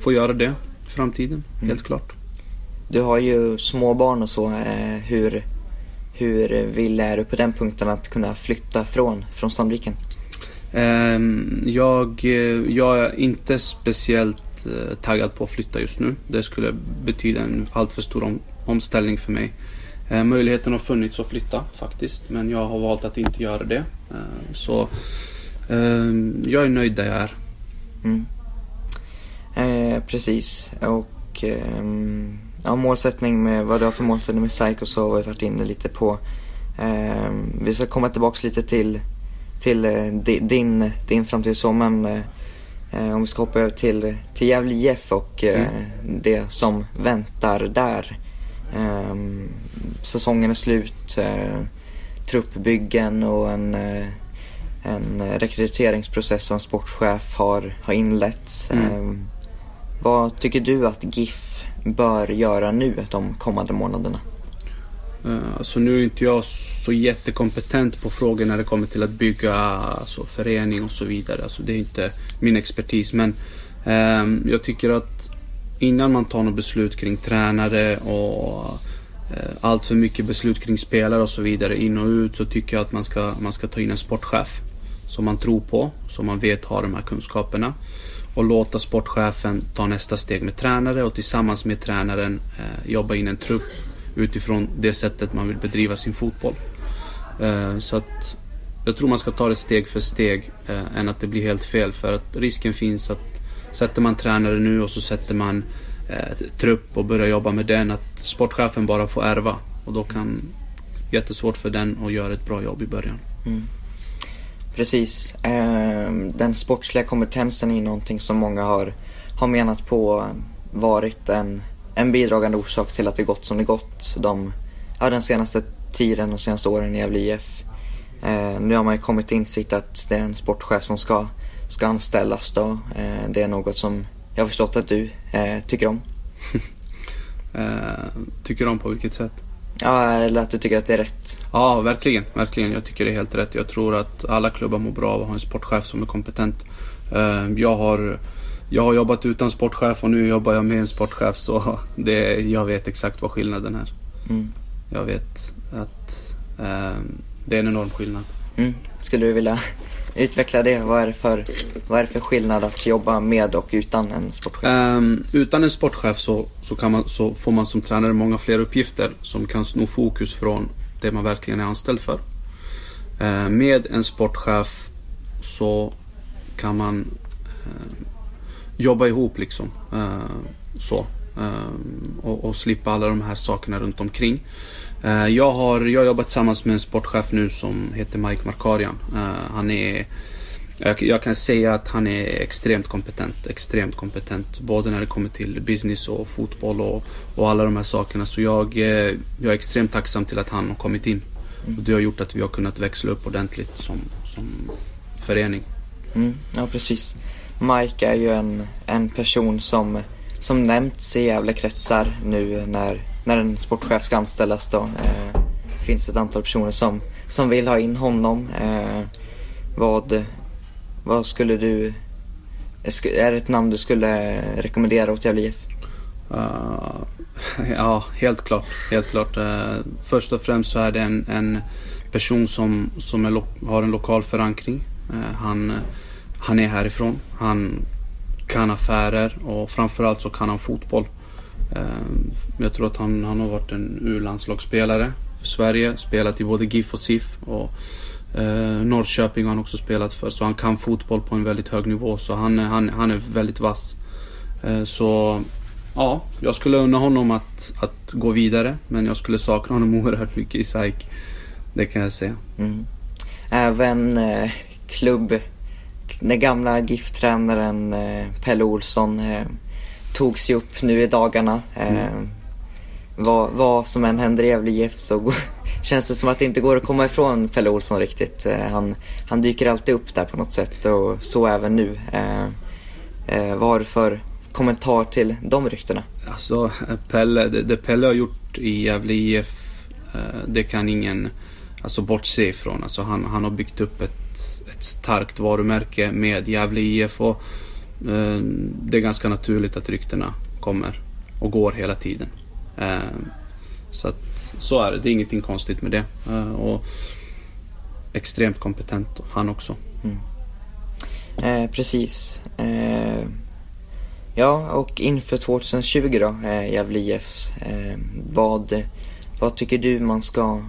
Speaker 7: få göra det framtiden, mm. helt klart.
Speaker 4: Du har ju små barn och så. Eh, hur, hur vill är du på den punkten att kunna flytta från, från Sandviken?
Speaker 7: Ehm, jag, jag är inte speciellt Eh, taggad på att flytta just nu. Det skulle betyda en alltför stor om, omställning för mig. Eh, möjligheten har funnits att flytta faktiskt, men jag har valt att inte göra det. Eh, så eh, jag är nöjd där jag är.
Speaker 4: Mm. Eh, precis. Och ehm, ja, målsättning med vad du har för målsättning med Psycho så har vi varit inne lite på. Ehm, vi ska komma tillbaks lite till, till eh, din, din framtid så men Eh, om vi ska hoppa över till, till Gävle IF och eh, mm. det som väntar där. Eh, säsongen är slut, eh, truppbyggen och en, eh, en rekryteringsprocess en sportchef har, har inletts. Mm. Vad tycker du att GIF bör göra nu de kommande månaderna?
Speaker 7: Eh, alltså nu är inte jag så jättekompetent på frågor när det kommer till att bygga alltså, förening och så vidare. Alltså, det är inte min expertis. Men eh, jag tycker att innan man tar något beslut kring tränare och eh, allt för mycket beslut kring spelare och så vidare in och ut så tycker jag att man ska, man ska ta in en sportchef som man tror på, som man vet har de här kunskaperna och låta sportchefen ta nästa steg med tränare och tillsammans med tränaren eh, jobba in en trupp utifrån det sättet man vill bedriva sin fotboll. Eh, så att jag tror man ska ta det steg för steg eh, än att det blir helt fel för att risken finns att sätter man tränare nu och så sätter man eh, trupp och börjar jobba med den att sportchefen bara får ärva och då kan jättesvårt för den att göra ett bra jobb i början. Mm.
Speaker 4: Precis. Ehm, den sportsliga kompetensen är någonting som många har, har menat på varit en en bidragande orsak till att det gått som det gått de, ja, den senaste tiden och senaste åren i Gävle IF. Eh, nu har man ju kommit till insikt att det är en sportchef som ska, ska anställas då. Eh, det är något som jag har förstått att du eh, tycker om.
Speaker 7: Eh, tycker om på vilket sätt?
Speaker 4: Ja, eller att du tycker att det är rätt.
Speaker 7: Ja, verkligen. Verkligen. Jag tycker det är helt rätt. Jag tror att alla klubbar mår bra av att ha en sportchef som är kompetent. Eh, jag har jag har jobbat utan sportchef och nu jobbar jag med en sportchef så det, jag vet exakt vad skillnaden är. Mm. Jag vet att eh, det är en enorm skillnad.
Speaker 4: Mm. Skulle du vilja utveckla det? Vad är det, för, vad är det för skillnad att jobba med och utan en sportchef?
Speaker 7: Um, utan en sportchef så, så, kan man, så får man som tränare många fler uppgifter som kan sno fokus från det man verkligen är anställd för. Uh, med en sportchef så kan man uh, jobba ihop liksom. Uh, så. Och, och, slippa alla de här sakerna runt omkring. Eh, jag har, jag har jobbat tillsammans med en sportchef nu som heter Mike Markarian. Eh, han är jag, kan säga att han är extremt kompetent. Extremt kompetent. Både när det kommer till business och fotboll och, och alla de här sakerna. Så jag, eh, jag är extremt tacksam till att han har kommit in. Och det har gjort att vi har kunnat växla upp ordentligt som, som förening.
Speaker 4: Mm, ja, precis. Mike är ju en, en person som, som nämnts i Gävle kretsar nu när, när en sportchef ska anställas. Då. Eh, finns ett antal personer som, som vill ha in honom. Eh, vad, vad skulle du... Är det ett namn du skulle rekommendera åt Gävle IF?
Speaker 7: Uh, ah, ja, helt klart. Helt klart. Uh, först och främst så är det en, en person som, som är har en lokal förankring. Uh, han, han är härifrån. Han kan affärer och framförallt så kan han fotboll. Ehm, jag tror att han, han har varit en U-landslagsspelare för Sverige. Spelat i både GIF och SIF. Och Eh, Norrköping har han också spelat för så han kan fotboll på en väldigt hög nivå så han, han, han är väldigt vass. Eh, så ja, jag skulle unna honom att, att gå vidare men jag skulle sakna honom oerhört mycket i SAIK. Det kan jag säga. Mm.
Speaker 4: Även eh, klubb, den gamla GIF-tränaren eh, Pelle Olsson eh, eh, tog sig upp nu i dagarna. Eh, mm. vad, vad som än händer i Gävle IF så känns det som att det inte går att komma ifrån Pelle Olsson riktigt. Eh, han, han dyker alltid upp där på något sätt och så även nu. Eh, eh, vad har du för kommentar till de ryktena?
Speaker 7: Alltså Pelle, det, det Pelle har gjort i Gävle IF det kan ingen alltså, bortse ifrån. Alltså, han, han har byggt upp ett, ett starkt varumärke med Gävle IF och eh, Eh, det är ganska naturligt att ryktena kommer och går hela tiden. Eh, så att så är det. Det är ingenting konstigt med det. Eh, och extremt kompetent han också. Mm.
Speaker 4: Eh, precis. Eh, ja, och inför 2020 då, eh, Gävle IFs. Eh, vad, vad tycker du man ska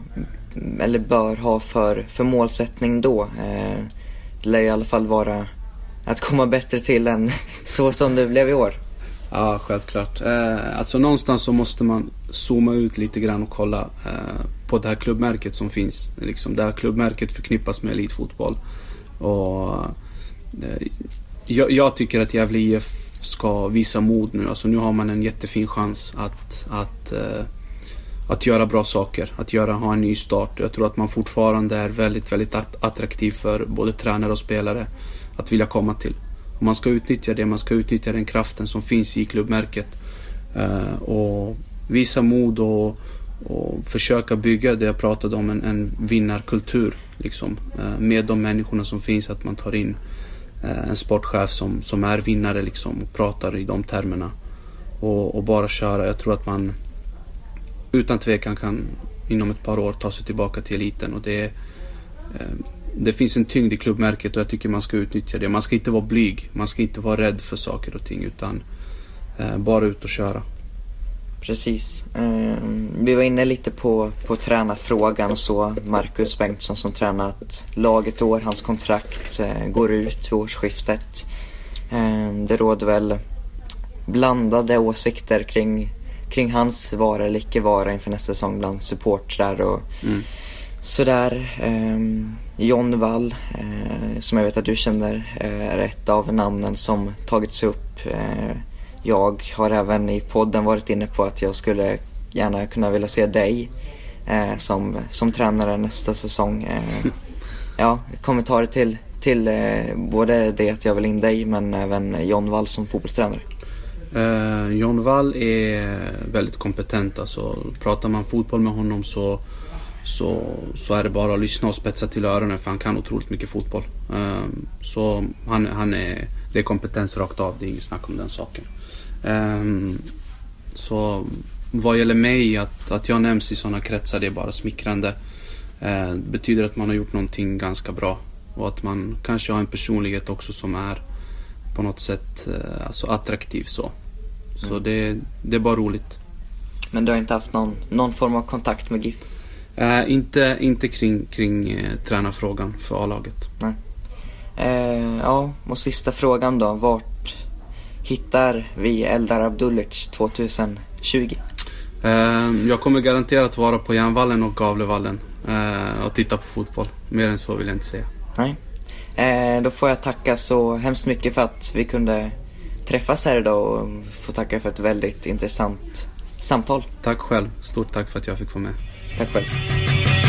Speaker 4: eller bör ha för, för målsättning då? Eh, det lär i alla fall vara att komma bättre till än så som det blev i år.
Speaker 7: Ja, självklart. Eh, alltså någonstans så måste man zooma ut lite grann och kolla eh, på det här klubbmärket som finns. Liksom, det här klubbmärket förknippas med elitfotboll. Och, eh, jag, jag, tycker att Gävle IF ska visa mod nu. Alltså nu har man en jättefin chans att, att, eh, att göra bra saker. Att göra, ha en ny start. Jag tror att man fortfarande är väldigt, väldigt attraktiv för både tränare och spelare att vilja komma till. Och man ska utnyttja det, man ska utnyttja den kraften som finns i klubbmärket. Eh, och visa mod och, och försöka bygga det jag pratade om, en, en vinnarkultur. Liksom, eh, med de människorna som finns, att man tar in eh, en sportchef som, som är vinnare liksom, och pratar i de termerna. Och, och, bara köra. Jag tror att man utan tvekan kan inom ett par år ta sig tillbaka till eliten. Och det är, det finns en tyngd i klubbmärket och jag tycker man ska utnyttja det. Man ska inte vara blyg. Man ska inte vara rädd för saker och ting utan eh, bara ut och köra.
Speaker 4: Precis. Eh, vi var inne lite på, på tränarfrågan och så. Marcus Bengtsson som tränat laget år. Hans kontrakt eh, går ut vid årsskiftet. Eh, det råder väl blandade åsikter kring, kring hans vara eller icke vara inför nästa säsong bland supportrar och mm sådär. Eh, John Wall, eh, som jag vet att du känner, eh, är ett av namnen som tagits upp. Eh, jag har även i podden varit inne på att jag skulle gärna kunna vilja se dig eh, som, som tränare nästa säsong. Eh, ja, kommentarer till, till eh, både det att jag vill in dig men även John Wall som fotbollstränare.
Speaker 7: Eh, John Wall är väldigt kompetent. Alltså, pratar man fotboll med honom så så, så är det bara att lyssna och spetsa till öronen för han kan otroligt mycket fotboll. Um, så han, han är, det är kompetens rakt av, det är inget snack om den saken. Um, så vad gäller mig, att, att jag nämns i sådana kretsar, det är bara smickrande. eh, betyder att man har gjort någonting ganska bra. Och att man kanske har en personlighet också som är på något sätt eh, alltså attraktiv så. Så
Speaker 4: Mm.
Speaker 7: det, det är bara roligt.
Speaker 4: Men du har inte haft någon, någon form av kontakt med GIF?
Speaker 7: Eh, inte, inte kring, kring eh, tränarfrågan för A-laget.
Speaker 4: Eh, ja, och sista frågan då. Vart hittar vi Eldar Abdullic 2020?
Speaker 7: Eh, jag kommer garanterat vara på Järnvallen och Gavlevallen eh, och titta på fotboll. Mer än så vill jag inte säga.
Speaker 4: Nej. Eh, då får jag tacka så hemskt mycket för att vi kunde träffas här idag och få tacka för ett väldigt intressant samtal.
Speaker 7: Tack själv. Stort tack för att jag fick vara med.
Speaker 4: Até quarta.